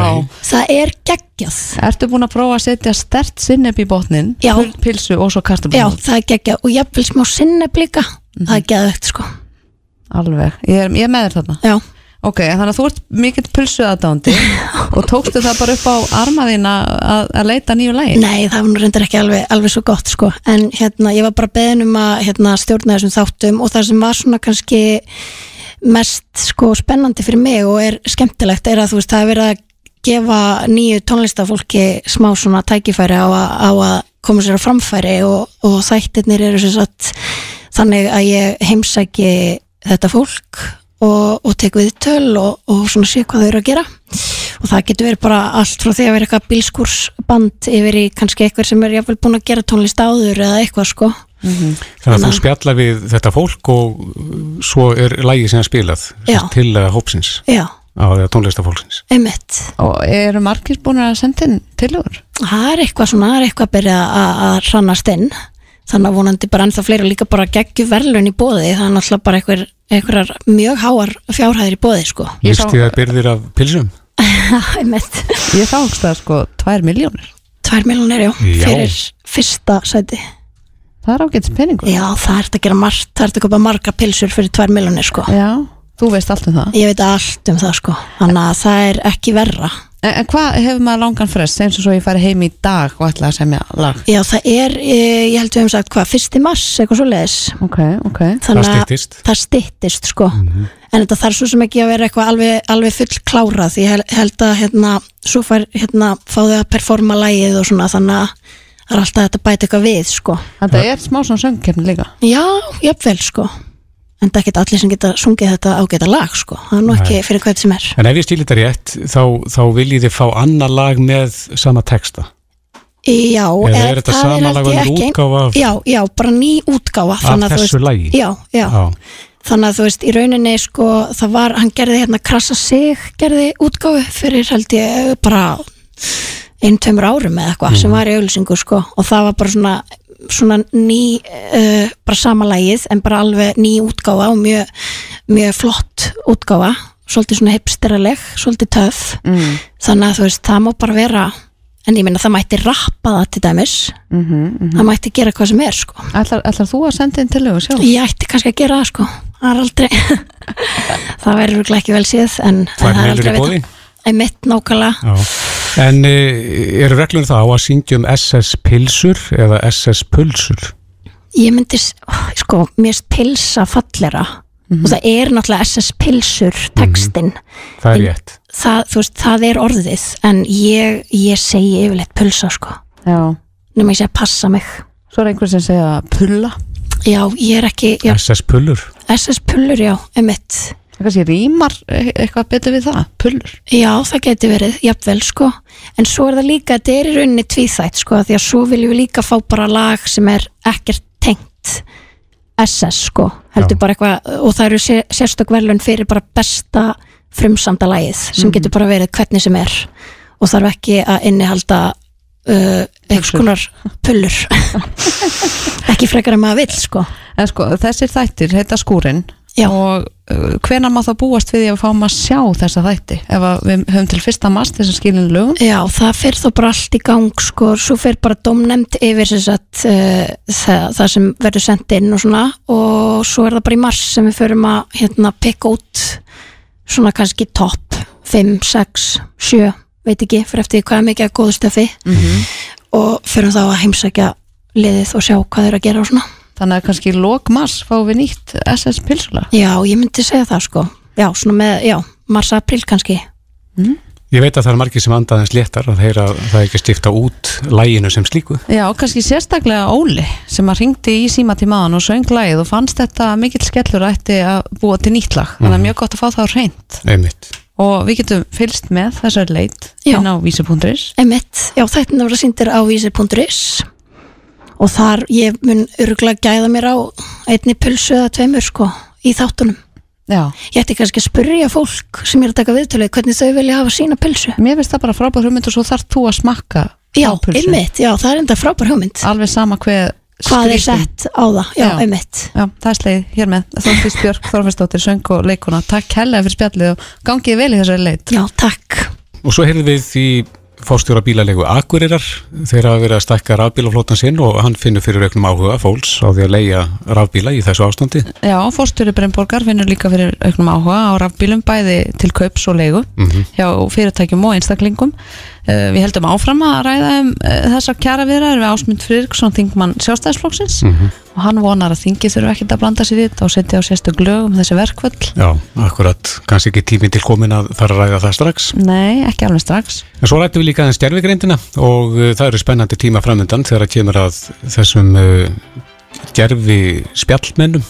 Það er geggjað. Ertu búin að prófa að setja stert sinneb í botnin Já. pilsu og svo Já, kartablu það er geggjað. Og jafnvel smá sinneb líka. Það er geðvegt sko. Alveg, ég er, ég er með þér þarna. Já. Ok, þannig að þú ert mikill pilsu aðdándi og tókstu það bara upp á armaðina að, að leita nýju lægi Nei, það var nú reyndar ekki alveg, alveg svo gott sko. en hérna, ég var bara beðin um að hérna, stjórna þessum þáttum og það sem var svona kannski mest sko spennandi fyrir mig og er skemmtilegt er að þú veist, það er verið að gefa nýju tónlistafólki smá svona tækifæri á á að koma sér á framfæri og, og þættirnir eru sem sagt þannig að ég heimsæki þetta fólk og, og tek við töl og, og svona sé hvað þau eru að gera. Og það getur verið bara allt frá því að vera eitthvað bílskúrsband yfir í kannski eitthvað sem er jáfnvel búin að gera tónlist áður eða eitthvað sko Þannig að þú spjalla við þetta fólk og uh, svo er lægið sem er spilað til uh, hópsins Já, á eða tónlistafólksins. Og eru margir búin að senda inn tilugur? það er eitthvað svona, það er eitthvað að byrja að, að rannast inn. Þannig að vonandi bara ennþá fleira líka bara geggju verðlun í bóði það er náttúrulega bara einhver, einhverjar mjög háar fjárhæðir í bóði sko. Ég sá- Lýst því að byrðir af pilsum? einmitt. Ég þá ekki það sko 2 miljónir Tvær miljonir, já, Já. fyrir fyrsta sæti Það er ágætis peningur. Já, það ert að gera margt, það ert að köpa marga pilsur fyrir tvær miljonir sko. Já, þú veist allt um það. Ég veit allt um það sko. Þannig að það er ekki verra. En, en hvað hefur maður langan frest eins og svo ég færi heim í dag og ætla að semja lag? Já, það er, eh, ég held við hefum sagt hvað, fyrsti mars, eitthvað svo leiðis Ok, ok. Þannig að styttist. Það styttist, sko. En þetta þarf svo sem ekki að vera eitthvað alveg, alveg full klárað Ég hel- held að, hérna, svo fær, hérna, að að það er alltaf þetta bæta eitthvað við, sko. Þetta er smá svona söngkefni líka. Já, jafnvel, sko. En það er ekki allir sem geta sungið þetta ágæta lag, sko. Það er nú ekki Nei. fyrir hvað sem er. En ef ég stíl þetta rétt, þá, þá viljið þið fá annar lag með sama texta. Já, Eða er þetta það sama held lag og ein- útgáfa af- Já, já, bara ný útgáfa Af að þessu lagi? Já, já, Þannig að þú veist, í rauninni sko, það var, hann gerði hérna krassa sig, gerði útgáfu fyrir held ég bara einn, tveimur árum eða eitthvað sem var í auðlýsingu sko og það var bara svona, svona ný, uh, bara sama lagið en bara alveg ný útgáfa og mjög, mjög flott útgáfa, svolítið svona hipsteraleg, svolítið töf mm. þannig að þú veist, það má bara vera en ég meina það mætti rappa það til dæmis mm -hmm, það mætti gera hvað sem er sko ætlar, ætlar þú að senda inn tilugur sjálf? ég ætti kannski að gera það sko það er aldrei það verður ekki vel séð en, það er aldrei vita. boði? einmitt nákvæmlega Já. En uh, eru reglum það á að syngja um SS pilsur eða SS pulsur? ég myndi, sko, mér finnst pilsa fallera Mhm. og það er náttúrulega SS pilsur textin Það er rétt. það, þú veist, það er orðið en ég, ég segi yfirleitt pulsa sko Já. nema ég að passa mig Svo er einhver sem segja pulla já, ég er ekki já, SS pullur? SS pullur, já, einmitt Það kannski rýmar e- eitthvað betur við það, pullur. Já, það geti verið, jafnvel sko. En svo er það líka, þetta er í rauninni tvíþætt sko, því að svo viljum við líka fá bara lag sem er ekkert tengt SS sko, heldur Já. bara eitthvað og það eru sé- sérstök verðlun fyrir bara besta frumsamda lagið sem Mhm. getur bara verið hvernig sem er og þarf ekki að innihalda uh, eitthvað skonar pullur. Ekki frekar en maður vill sko. En sko, þessir þættir heita skúrin Já. og uh, hvenær má það búast við því að fáum að sjá þessa þætti? Ef við höfum til fyrsta mars þess að skilin lögum? Já, það fer þó bara allt í gang sko, svo fer bara domnemnd yfir að uh, það, það sem verður sendt inn og svona. Og svo er það bara í mars sem við förum að hérna pikka út svona kannski topp 5, 6, 7 veit ekki, fyrir eftir hvað er mikið að góðu stöfi Mhm. og förum þá að heimsækja liðið og sjá hvað þeir að gera og svona þannig að kannski lók mars fáum við nýtt SS pilsula. Já, ég myndi segja það sko. Já, svona með, já, mars-april kannski. Ég veit að það er margir sem andaðins léttar að heyra að það er ekki stifta út læginu sem slíku. Já, kannski sérstaklega Óli sem að ringdi í síma til maðan og söng lagið og fannst þetta mikill skellur að ætti að búa til nýtt lag. Þannig að Mhm. mjög gott að fá það reynd Einmitt. og við getum fylst með þessari leit inn á vísi.is Emitt, já, þetta voru síndir á vísir.is og þar ég mun örgulega gæða mér á einni pulsu eða tveimur sko í þáttunum. Já. Ég ætti kannski að spyrja fólk sem er að taka viðtölu hvernig þau vilja hafa sína pulsu. Mér finnst það bara frábær hugmynd og svo þarf þú að smakka Já, einmitt, já, það er enda frábær hugmynd. Alveg sama hver Hvað er sett á það, já, Já. einmitt. Já, það er sleið hér með. Þóttist Björk Þorfæsdóttir, söng og leikuna Takk hella fyrir spjallið og gangið vel í þessari leit. Já, takk. Og svo heyrðum við því fórstjóra bílalegu Akureyrar þeir hafa verið að stækka rafbílaflótan sinn og hann finnur fyrir auknum áhuga fólks á því að leia rafbíla í þessu ástandi. Já, fórstjóri Brennborgar finnur líka fyrir auknum áhuga á rafbílum bæði til kaups og leigu Mhm. hjá fyrirtækjum og einstaklingum uh, Við heldum áfram að ræða um uh, þessar kjara viðræður við Ásmund Friðriksson þingmann sjálfstæðisflokksins Mhm. Og hann vonar að þingi þurfa ekkert að blanda sér þetta og setja á sérstök lög um þessi verkvöld Já, akkurat, kannski ekki tíminn til komin að fara að ræða það strax. Nei, ekki alveg strax En svo rættum við líka aðeins gerfigreindina og uh, það eru spennandi tíma framöndan þegar það kemur að þessum uh, gerfi spjallmennum.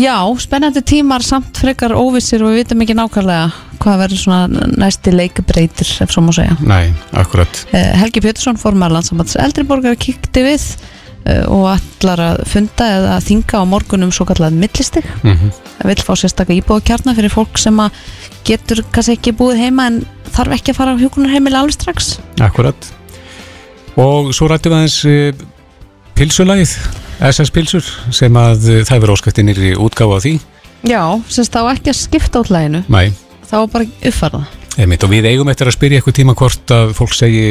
Já, spennandi tímar samt frekar óvissir og við vitum ekki nákvæmlega hvað verður svona næsti leikbreytir ef svo má segja Nei, akkurat. Eh, Helgi Pétursson formar landsambands eldriborgar kikti við og ætlar að funda eða að þinga á morgunum svo kallað millistig Mm það vil fá sérstakka íbúðakjarna fyrir fólk sem að getur kannski ekki búið heima en þarf ekki að fara á hjúkunarheimili alveg strax Akkurat. Og svo rættum við aðeins uh, pilsulagið, SS pilsur, sem að uh, það verður óskæfti nýri útgáfa á því. Já, semst þá ekki að skipta út læginu Nei, þá bara uppfarða einmitt. Og við eigum eftir að spyrja eitthvað tíma hvort að fólk segi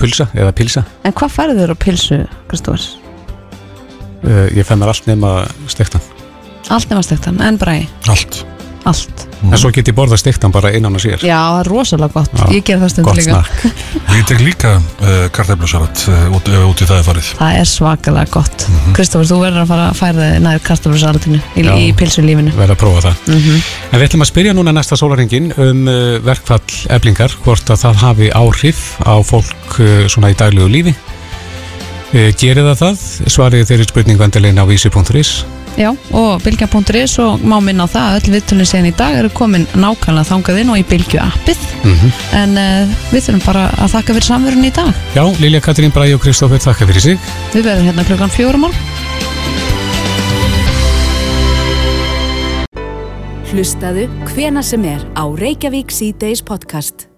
pulsa eða pilsa. En hvað færðu þér á pilsu, Kristófur? Uh, ég fæ mér allt nema stektan. Allt nema stektan, en bræði Allt. Allt En svo get ég borða stektan bara innan á sér. Já, það er rosalega gott, Já, ég ger það gott líka. Ég tek líka uh, karteflusalat uh, út, ef út í það er farið Það er svakalega gott Mhm. Kristófur, þú verður að fara að færa þig nær kartofursalatinu í, í pilsulífinu Verða að prófa það. Mhm. En við ætlum að spyrja núna næsta sólaringin um uh, verkfall eblingar, hvort að það hafi áhrif á fólk uh, svona í daglegu lífi. Uh, gerir það það? Svarið þeirri spurning vendilegin á vísi.is. Já, og bylgja.is og má minna á það að öll viðtölinn sen í dag eru komin nákvæmlega þangað inn og í bylgju appið Mm en uh, við þurfum bara að þakka fyrir samverðin í dag Já, Lilja Katrín Bræði og Kristófur, þakka fyrir sig. Við verðum hérna klukkan fjórum mál Hlustaðu hvena sem er á Reykjavík C-Days podcast.